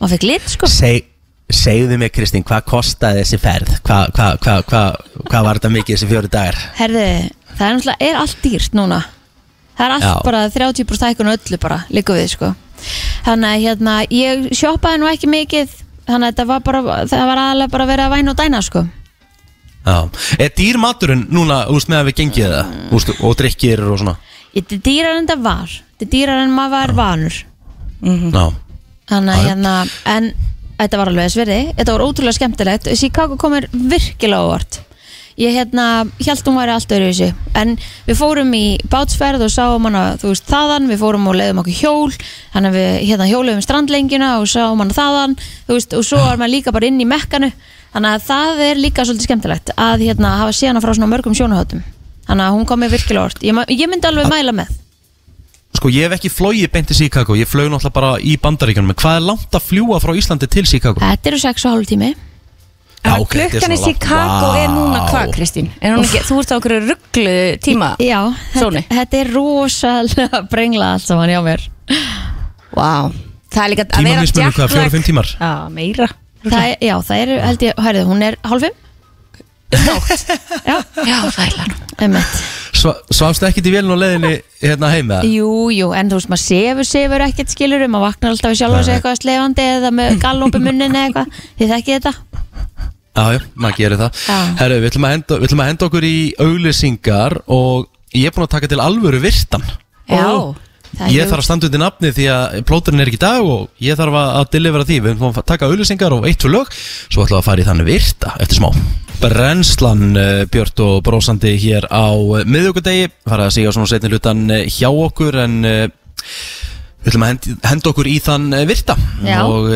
maður fekk lit sko Seg, segðu mig Kristín, hvað kostaði þessi ferð? Hvað hva, hva, hva, hva var þetta mikið þessi fjóri dagar? Herði, það er náttúrulega er allt dýrt núna það er allt Já. bara 30% hækkun og öllu bara, líka við sko þannig að hérna, ég shoppaði nú ekki mikið þannig að þetta var bara það var aðalega bara að vera að væna og dæna sko Já. Er dýr maturinn núna úst, með að við gengið það úst, og drikkir og svona? Þetta dýrar en það var Þetta er dýrar en maður var vanur. Já. Þannig að hérna En þetta var alveg sverði Þetta var ótrúlega skemmtilegt. Chicago komir virkilega óvart. Ég hérna held hún væri allt öðru þessu En við fórum í bátsferð og sáum hana Þú veist þaðan, við fórum og leiðum okkur hjól. Þannig að við hérna hjóluðum strandlengina Og sáum hana þaðan Þú veist, og svo var maður líka bara inn í mekkanu Þannig að það er líka svolítið skemmtilegt Að hérna hafa séð hana frá svona mörgum sjónahötum Þannig að hún kom mér virkilega óvart. Ég, ég myndi alveg mæla með Sko ég hef ekki flóið beint til Chicago Ég flög náttúrulega bara í bandaríkjunum hvað er langt að fljúa frá Íslandi til Chicago? Þetta eru 6 og hálf tími Já, ok, þetta er Klukkan í svona langt. Chicago er núna Vá. hvað Kristín? Er hún ekki, þú ert á okkur rugglu tíma Já, Sóni. þetta, þetta er rosalega brengla allt saman hjá mér Vá Það er líka að vera Tímamismunur hvað, fjóra, fimm tímar? Já, meira það er, Já, það er, held ég, hærðu, hún er hálf fimm Já, Já, það er Sva, Svafstu ekkit í vélun og leiðinni hérna heima? Jú, jú, en þú veist, maður sefur, sefur ekkert skilur maður vaknar alltaf við sjálfa sig Nei. eitthvað slefandi eða með gallópi munnin eða eitthvað. Þið þekkið þetta? Já, já, maður gerir það. Já. Herru, við ætlum, að henda, við ætlum að henda okkur í auglýsingar og ég er búin að taka til alvöru virtan. Já, er Ég þarf að standa undir nafni því að plóturinn er ekki í dag og ég þarf að, delivera því. Við ætlum að taka auglýsingar og eitt fyrir lög Svo ætlum við að fara í þannig virta eftir smá Brennslan uh, Björt og brósandi hér á uh, miðjögudegi Fara að segja svona setni hlutan uh, hjá okkur En við ætlum að henda, okkur í þann virta. Já. Og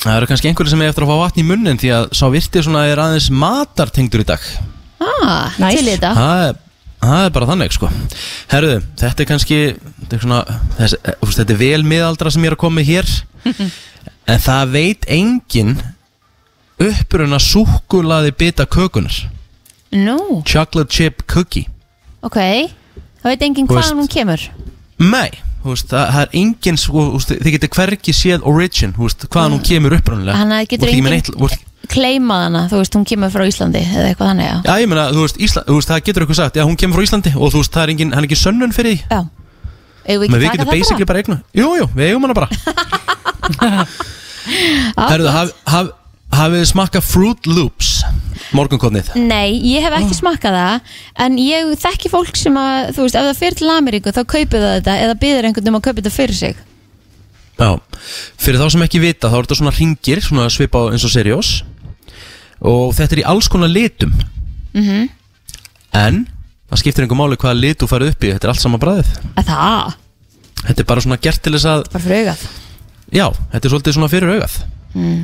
það eru kannski einhverju sem er eftir að fá vatn í munnin Því að sá virti svona er aðeins matartengdur í dag. Ah, Nice. til þetta. Það er, það er bara þannig sko. Herðu, þetta er kannski þetta er, svona, þess, eh, veist, þetta er vel miðaldra sem ég er að koma með hér. En það veit engin uppruna súkkulaði bita kökunar Nú, Chocolate chip cookie. Ok Það veit enginn hvaðan hún kemur. Nei, veist, það, það er engin þú veist, Þið getur hvergi séð origin veist, Hvaðan hún kemur upprunalega Þannig að getur ekki með enginn- Kleimað hana, þú veist, hún kemur frá Íslandi eða eitthvað þannig, já. Já, ég meina, þú veist, Ísla, þú veist, það getur eitthvað sagt Já, hún kemur frá Íslandi og þú veist, það er engin, hann er ekki sönnun fyrir því. Já. Við Men við getum það basically bara eignu Jú, jú, við eigum hana bara. Bara? Herðu, haf, haf, hafið þið smakka Fruit Loops? Morgunkotnið. Nei, ég hef ekki smakkað það En ég þekki fólk sem að Þú veist, ef það fyrir til Ameríku þá kaupir það þetta Eða byður einhvern um að kaupa þetta fyrir sig. Já, fyrir þá sem ekki vita þá er þetta svona ringir, svona svipa eins og seriós. Og þetta er í alls konar litum. Mm en það skiptir einhver máli hvaða lit þú farið upp í, þetta er allt sama bræðið Að það, þetta er bara svona gert til þess að bara fyrir augað? Já, þetta er svolítið svona fyrir augað mm.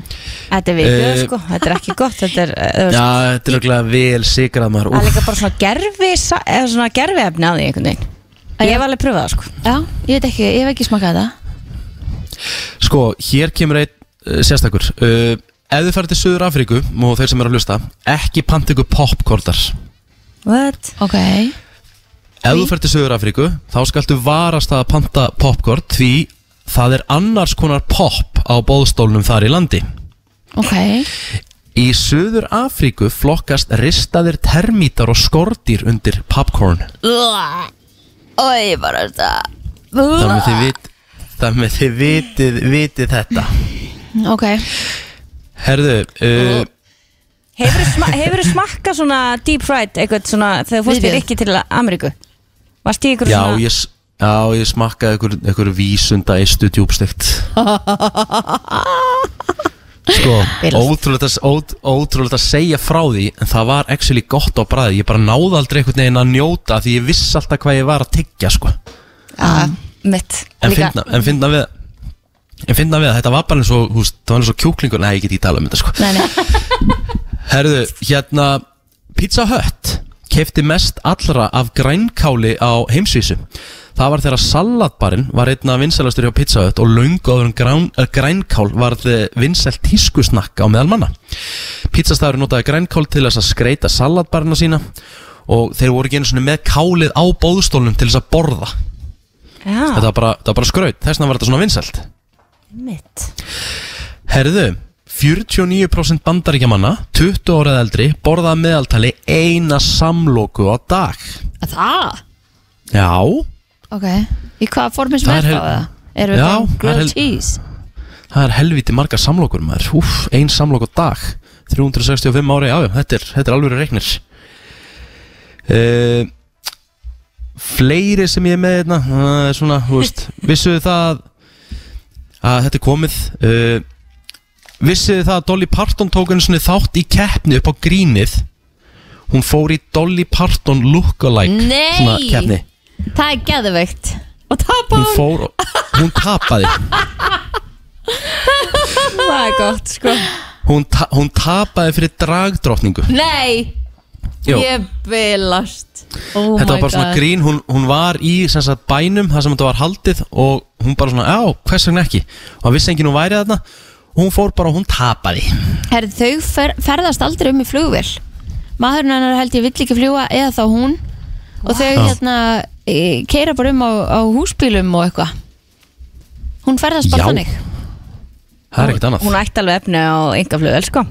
Þetta er vikið Eh, sko, þetta er ekki gott Þetta er, eh, þú veist, já, þetta er örugglega vel sigrað maður. Það er líka bara svona gerfi eða svona gerfi efni á því einhvern veginn. Ég hef alveg pröfað það sko. Já, ég veit ekki, ég hef ekki smakkað þetta sko, hér kemur einn uh, sérstakur. Uh, ef þið farið til Suður Afríku og þeir sem eru að hlusta ekki panta ykkur popkortar What? Ok, Ef þú fer til Suður Afríku þá skaltu varast að panta popcorn því það er annars konar pop á bóðstólnum þar í landi. Ok. Í Suður Afríku flokkast ristaðir termítar og skordýr undir popcorn. Ói, bara þetta með þið, vit, með þið vitið, vitið þetta. Ok, Herðu uh, Hefur þú sma smakkað svona deep fried eitthvað svona þegar þú fórst þér ekki til Ameríku? Varst í ykkur já, svona ég, já, ég smakkaði einhver, einhver vísunda eistu djúbstegt Sko, ótrúlegt að, ó, ótrúlegt að segja frá því En það var actually gott á bræði Ég bara náði aldrei einhvern veginn að njóta Því ég viss alltaf hvað ég var að tyggja sko. Já, mitt En finna, en finna við En finna við að þetta var bara eins og húst, Það var eins og kjúklingur, nei ég get ekki tala um þetta sko. nei, nei. Herðu, hérna Pizza Hut kefti mest allra af grænkáli á heimsvísu Það var þegar salatbarinn var einna vinsalastur hjá Pizza Hut og löngu áður en grán, uh, grænkál varð vinsælt tískusnakka á meðal manna. Pizzastafur notaði grænkál til þess að skreita salatbarina sína og þeir voru ekki einu svona með kálið á bóðstólnum til þess að borða. Já, Þetta var bara, var bara skraut, þess vegna var þetta svona vinsælt. Mitt Herðu, 49% bandaríkjamanna, 20 árið eldri, borða að meðaltali eina samloku á dag. Að Það? Já, Ok, í hvaða formi sem Það er þá hel- það? Erum við það grilled hel- cheese? það er helviti margar samlokur maður. Úf, ein samlok á dag, 365 ári, já, þetta er, þetta er alveg reiknir. Uh, fleiri sem ég er með hérna, það er svona, þú veist, vissuðu það að þetta er komið, uh, vissuðu það að Dolly Parton tók einu þátt í keppni upp á grínið, hún fór í Dolly Parton lookalike Nei! svona keppni. Það er geðveikt. Og tapa hún fór og hún tapaði. Það er gott sko. Hún, ta hún tapaði fyrir dragdrottningu. Nei, Jó. ég bilast Oh þetta my var bara svona God. grín. Hún, hún var í sem sagt, bænum þar sem þetta var haldið og hún bara svona, já, hvers vegna ekki? Og hann vissi enginn hún væri þarna. Og hún fór bara og hún tapaði. Herðu, þau fer, ferðast aldrei um í flugvél. Maðurinn hennar held ég vill ekki fljúa eða þá hún. Og þau hérna keira bara um á, á húsbílum og eitthvað. Hún ferðast bara Já. þannig. Það er ekkert annað. Hún ætti alveg efni á yngaflugvel sko.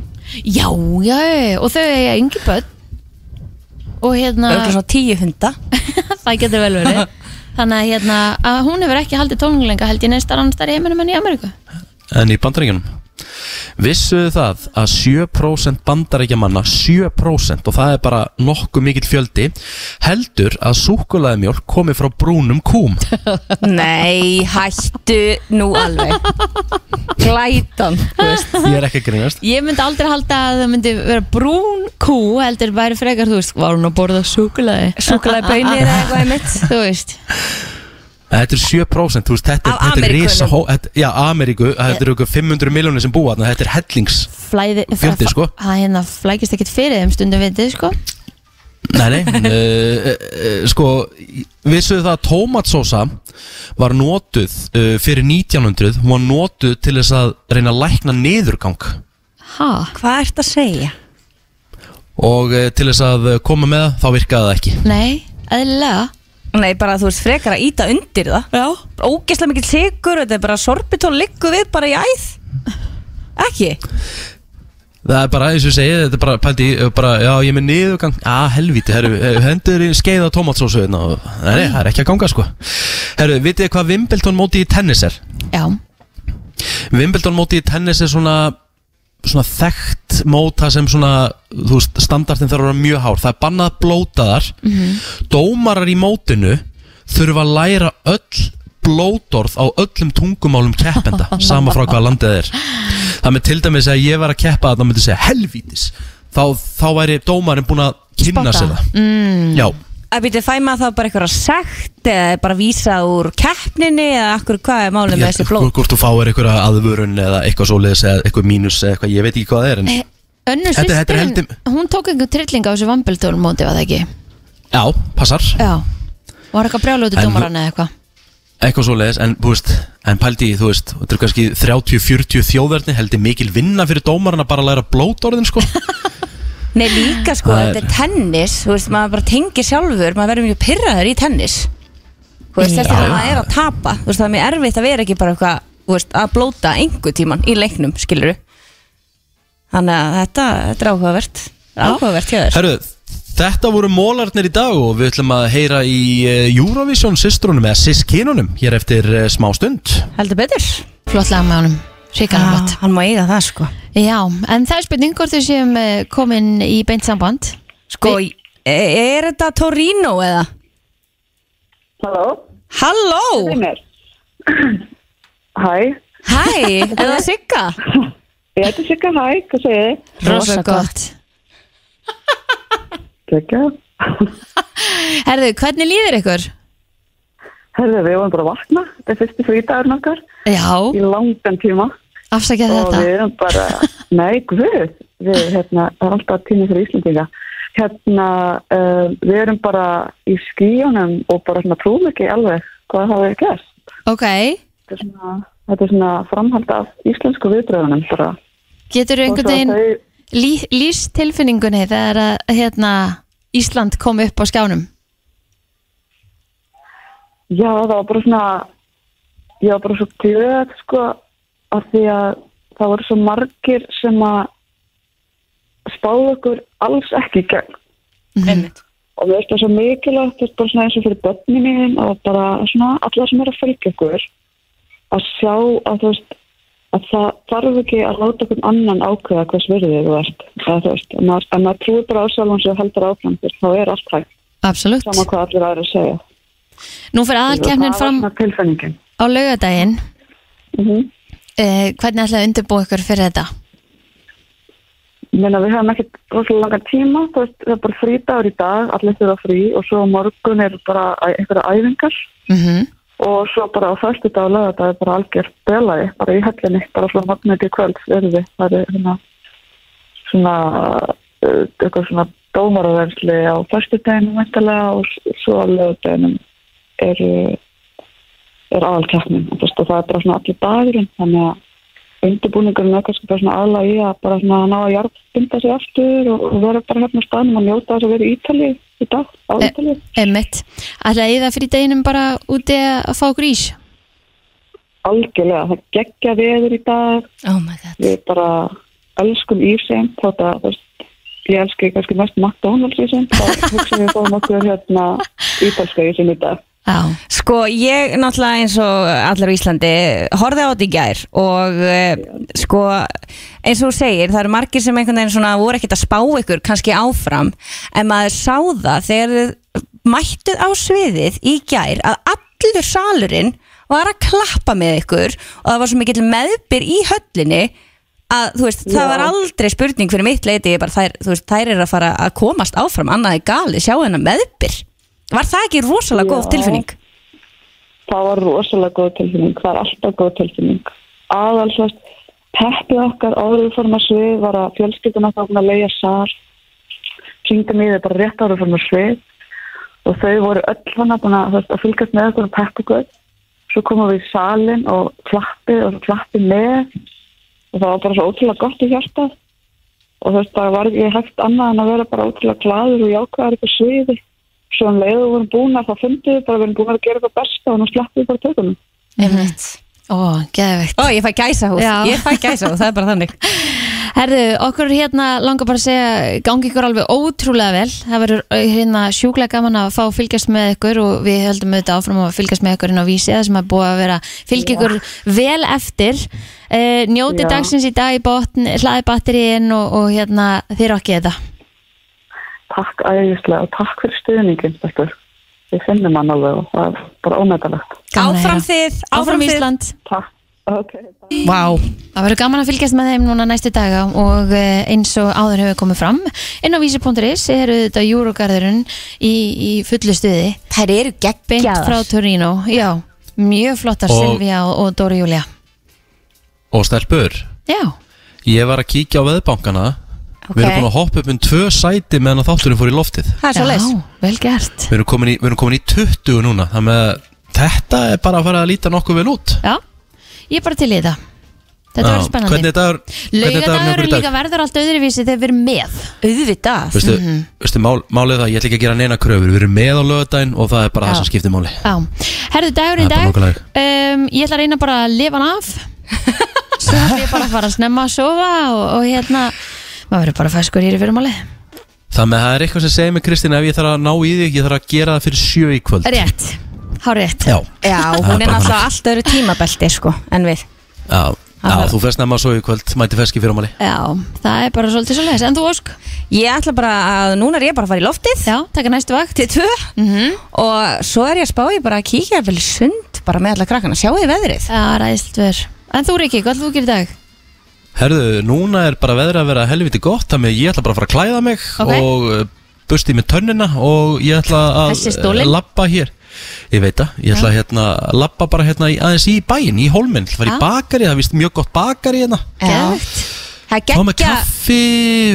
Já, já, já, og þau eiga yngi börn. Og hérna Örugglega svona tíu hunda það getur vel verið. Þannig að hérna að hún hefur ekki haldið tónlinga held ég neistar annars þar í heiminum en í Ameríku. En í bandaríkjunum vissuðu það að 7% bandaríkjamanna 7% og það er bara nokkuð mikill fjöldi heldur að súkulaðimjólk komi frá brúnum kúm? Nei, hættu nú alveg. Glætan, þú veist. Ég er ekki að grínast. Ég myndi aldrei halda að það myndi vera brún kú heldur væri frekar, þú veist, var hún að borða súkulaði Súkkulaði? Baunir eða eitthvað í mitt Þú veist Þetta er 7% þú veist, þetta, Af er- þetta er risa hó- þetta, Já, Ameríku, þetta eru ykkur 500 miljónir sem búa þarna, Þetta er hellings Flæði, Fjöldi, sko. Það hérna flækist ekkit fyrir þeim stundum vitið, sko Nei, nei uh, uh, Sko, vissuðu það að tómatsósa var notuð uh, fyrir 1900 Hún var notuð til þess að reyna að lækna niðurgang Ha? Hvað ert að segja? Og uh, til þess að uh, koma með það, þá virkaði það ekki Nei, eðlilega Nei, bara þú veist frekar að íta undir það Já Ógeðslega mikill sigur, þetta er bara sorbitól liggur við bara í æð Ekki? Það er bara, eins og ég segi, þetta er bara, pældi, bara, já, ég er með niðurgang, að helvíti, herru, eh, hendur í skeiða tómatsósu, hérna, og- það er ekki að ganga, sko. Herru, vitið þið hvað Wimbledon móti í tennis er? Já Wimbledon móti í tennis er svona svona þekkt móta sem svona, þú veist, standartin þarf að vera mjög hár, það er bannað að blóta þar. Dómarar í mótinu þurfa að læra öll blótorð á öllum tungumálum keppenda sama frá hvaða landið er. Það með til dæmis að ég var að keppa að það myndi segja helvítis. Þá, þá væri dómarinn búin að kynna Spotta. sér það. Mm. já, Að byrja, fæ maður þá bara eitthvað sekt eða bara vísa úr keppninni eða akkur hvað er málið með þessi blóð hvort, þú fáir einhverja aðvörun eða eitthvað svoleiðis eða eitthvað mínus eða eitthvað, ég veit ekki hvað það er en, Önnur þetta er sýstirinn, hún tók einhver trilling á þessu vambildólum móti, var það ekki? já, passar Já Var eitthvað þú- dómaran eða eitthvað? eitthvað svoleiðis, en, þú veist, en pældi þú veist, þetta er kannski 30-40 þjóðverðni heldur mikil vinna fyrir dómarinn að bara læra blótorðin sko Nei líka sko, Það þetta er tennis. Þú veist, maður bara tengir sjálfur. Maður verður mjög pyrraður í tennis. Þú veist, þess að maður er að tapa. Þú veist, það er mjög erfitt að vera ekki bara eitthvað Þú veist, að blóta einhver tíman í leiknum Skilur Þannig að þetta, þetta er áhugavert. Áhugavert hjá þér. Herru, þetta voru mólarnir í dag og við ætlum að heyra í eh, Eurovision systrunum eða sískinunum hér eftir eh, smá stund. Heldur betur. Flott lag með honum, ríkana flott Hann má eiga það sko. Já, en það er spurning hvort þau séum eh, komin í beint samband. Sko, er, er þetta Torino eða? Halló? Halló? Hæ? Hæ, er það Sigga? Ég heiti Sigga, hæ, hvað segir þið? Rosa gott. Sigga Herðu, hvernig líður ykkur? Herðu, við vorum bara að vakna. Þetta er fyrsti frídagur nokkar Já. Í langan tíma. Afsakið Og þetta. við erum bara, nei, guð. Við, hérna, það er alltaf tími fyrir Íslandinga Hérna, uh, við erum bara í skíunum Og bara svona trúum ekki alveg Hvað hafa við gert Ok, Þetta er svona, þetta er svona framhald af íslensku viðbröðunum bara. Getur Og einhvern svo veginn þau- lí, lýst tilfinningunni þegar að hérna, Ísland kom upp á skjánum? Já, það var bara svona ég var bara svo glöð sko af því að það voru svo margir sem að spáðu okkur alls ekki í gegn. Einmitt. og við veist það svo mikilvægt þetta er bara svona eins og fyrir börnin mín og bara svona alla sem eru að fylgja okkur að sjá að þú veist að það þarf ekki að láta okkur annan ákveða hvers virðið þú ert. Eða þú veist, ef maður, trúir bara á sjálfan sig og heldur áfram þér, þá er allt hægt. Absolutt. Sama hvað allir aðra að segja Nú fyrir var fram svona tilfenningin á laugadaginn Mhm. eh, Hvernig ætlaði að undirbúa ykkur fyrir þetta? Meina við höfum ekkert rosalega langan tíma, veist, það er bara frídagur í dag, allir þurfa frí og svo morgun er bara einhverja æfingar. Mm og svo bara á fyrstu dag og lögadag er bara algjör belaði, bara í hellinni, bara frá morgunni til kvöld, verður við, það er hérna svona, uh, eitthvað svona dómaraverðsli á fyrstu daginu mæntalega og svo á lögadaginu er, er aðalkeppnin. Og það er bara svona allir dagurinn, þannig að undirbúningurinn er kannski bara svona aðla í að bara svona ná að jarðbinda sig aftur og, og vera bara hérna á staðnum og njóta þess að vera í Ítali í dag, á E- Ítali. Emmitt Ætlaði það fyrir deginum bara úti að fá okkur ís? Algjörlega, það geggja veður í dag, Oh við bara elskum ísinn, þátt að ég elski kannski mest McDonalds ísinn, þá hugsa við fáum okkur hérna ítalska ísinn í dag. Já Sko ég náttúrulega eins og allir á Íslandi horfði á þetta í gær og uh, sko eins og þú segir það eru margir sem einhvern veginn svona voru ekkert að spá ykkur kannski áfram en maður sá það þegar þið mættuð á sviðið í gær að allur salurinn var að klappa með ykkur og það var svo mikill meðbyr í höllinni að þú veist, það Já. var aldrei spurning fyrir mitt leiti, bara þær, veist, þær er að fara að komast áfram, annað er gali, sjá hennar meðbyr var það ekki rosalega góð tilfinning? Það var rosalega góð tilfinning, það er alltaf góð tilfinning. Aðalsvæst, peppið okkar áður fórum að svið var að fjölskylduna þá búin að sal, syngdum í þau bara rétt áður fórum að svið og þau voru öll hana búin að, að fylgast með okkur og peppa okkur. Svo komum við í salin og klappið og klappið með og það var bara svo ótrúlega gott í hjartað og þú veist, það var ekki hægt annað en að vera bara ótrúlega gladur og jákvæður upp á sviði svo um leiðu vorum búin að það fundið við bara við erum búin að gera það besta og nú sleppum við bara tökunum. Einmitt. Ó, geðveikt. Ó, ég fæ gæsa hús, Já. ég fæ gæsa hús, það er bara þannig. Herðu, okkur hérna langar bara að segja gangi ykkur alveg ótrúlega vel. Það verður uh, hérna sjúklega gaman að fá að fylgjast með ykkur og við höldum auðvitað áfram að fylgjast með ykkur inn á vísi það sem er búið að vera fylgja ykkur vel eftir. Uh, njóti Já. dagsins í dag í botn hlaði batteríin og, og hérna þér okki þetta Takk æðislega og takk fyrir stuðningin, stelpur. Við finnum hann alveg og það er bara að Áfram þið, Áfram Ísland. Takk. Ok. Vá, Það verður gaman að fylgjast með þeim núna næstu daga og eh, eins og áður hefur komið fram inn á vísi.is eru þetta júrugarðurinn í, í fullu stuði. Þær eru beint frá Torino. Já, mjög flottar Og- Silvía og, og Dóri Júlia Og stelpur, Já, ég var að kíkja á veðbankana Ok. Við erum búin að hoppa upp um tvö sæti meðan að þátturinn fór í loftið. Það er svo leis Já, vel gert. Við erum komin í, við erum komin í 20 núna Þannig að þetta er bara að fara að líta nokkuð vel út. Já, ég er bara til í þetta. Þetta verður spennandi. er er dagurinn Laugadagur líka verður allt öðruvísi þegar við erum með. Auðvitað. Veistu, Mhm. veistu mál, málið það, ég ætla ekki að gera neina kröfur. Við erum með á lögadaginn og það er bara Já. það sem skiptir máli. Já, herðu dagur í Það er bara dag um, Ég ætla að reyna bara að lifa hann af. Svo ætla ég bara að fara að snemma að sofa og, og hérna maður verður bara feskur í fyrirmáli Þannig að það er eitthvað sem segir mig Kristín Ef ég þarf að ná í þig, ég þarf að gera það fyrir sjö í kvöld. Rétt, há rétt. Já, Já, hún er náttúrulega allt öðru tímabelti sko, en við. Já, já þú fyrst nefna svo í kvöld Mæti feski fyrir máli Já, það er bara svolítið svo leiðis En þú Ósk? Ég ætla bara að, núna er ég bara að fara í loftið. Já, taka næstu vakt. Til tvö. Mm og svo er ég að spá ég bara að kíkja vel sund bara með alla krakkana, sjáu þið veðrið. Já, ræðilt ver Herðu, núna er bara veðrið að vera helviti gott Þannig ég ætla bara að fara að klæða mig Ok. Og uh, busti með tönnina Og ég ætla að uh, labba hér. Ég veit það, ég ætla að hérna, labba bara hérna í, aðeins í bæinn, í hólminn. Það var í bakari, það vist mjög gott bakari hérna. Fá með geggja kaffi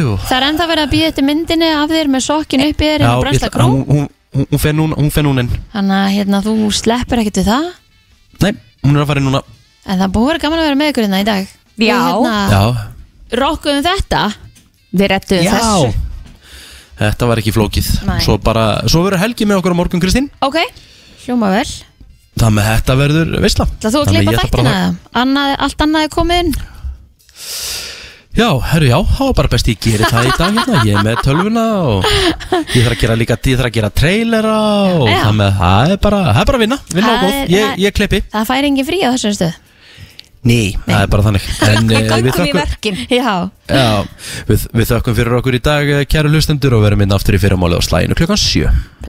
og... Það er ennþá verið að býja eftir myndinni af þér með sokkin upp í þér Brensla ætla- Kró hún, hún, hún, hún núna, hún núna inn. Þannig að hérna, þú sleppur ekkert við það? Nei, hún er að fara inn núna. En það búið að vera gaman að vera með ykkur hérna í dag Já. Hérna, Já, rokkuðum þetta. Við rettum já. þessu. Þetta var ekki flókið. Nei. Svo bara, svo verður helgi með okkur á morgun Kristín. Ok, hljóma vel. Það með þetta verður veisla. Það þú að klippa þættina? eða? Annað, Allt annað er komið inn? Já, herru já, það var bara best ég geri það í dag hérna. Ég er með tölvuna og ég þarf að gera líka, ég þarf að gera trailera og Já. það með, það er bara, það er bara að vinna. Vinna og góð, er- ég, ég klippi. Það fær engin frí á þessari stöð Ný, það er bara þannig. En Við eh, við þökkum Já, Já, við, við þökkum fyrir okkur í dag, eh, kæru hlustendur og verum inn aftur í fyrramáli á slæginu klukkan sjö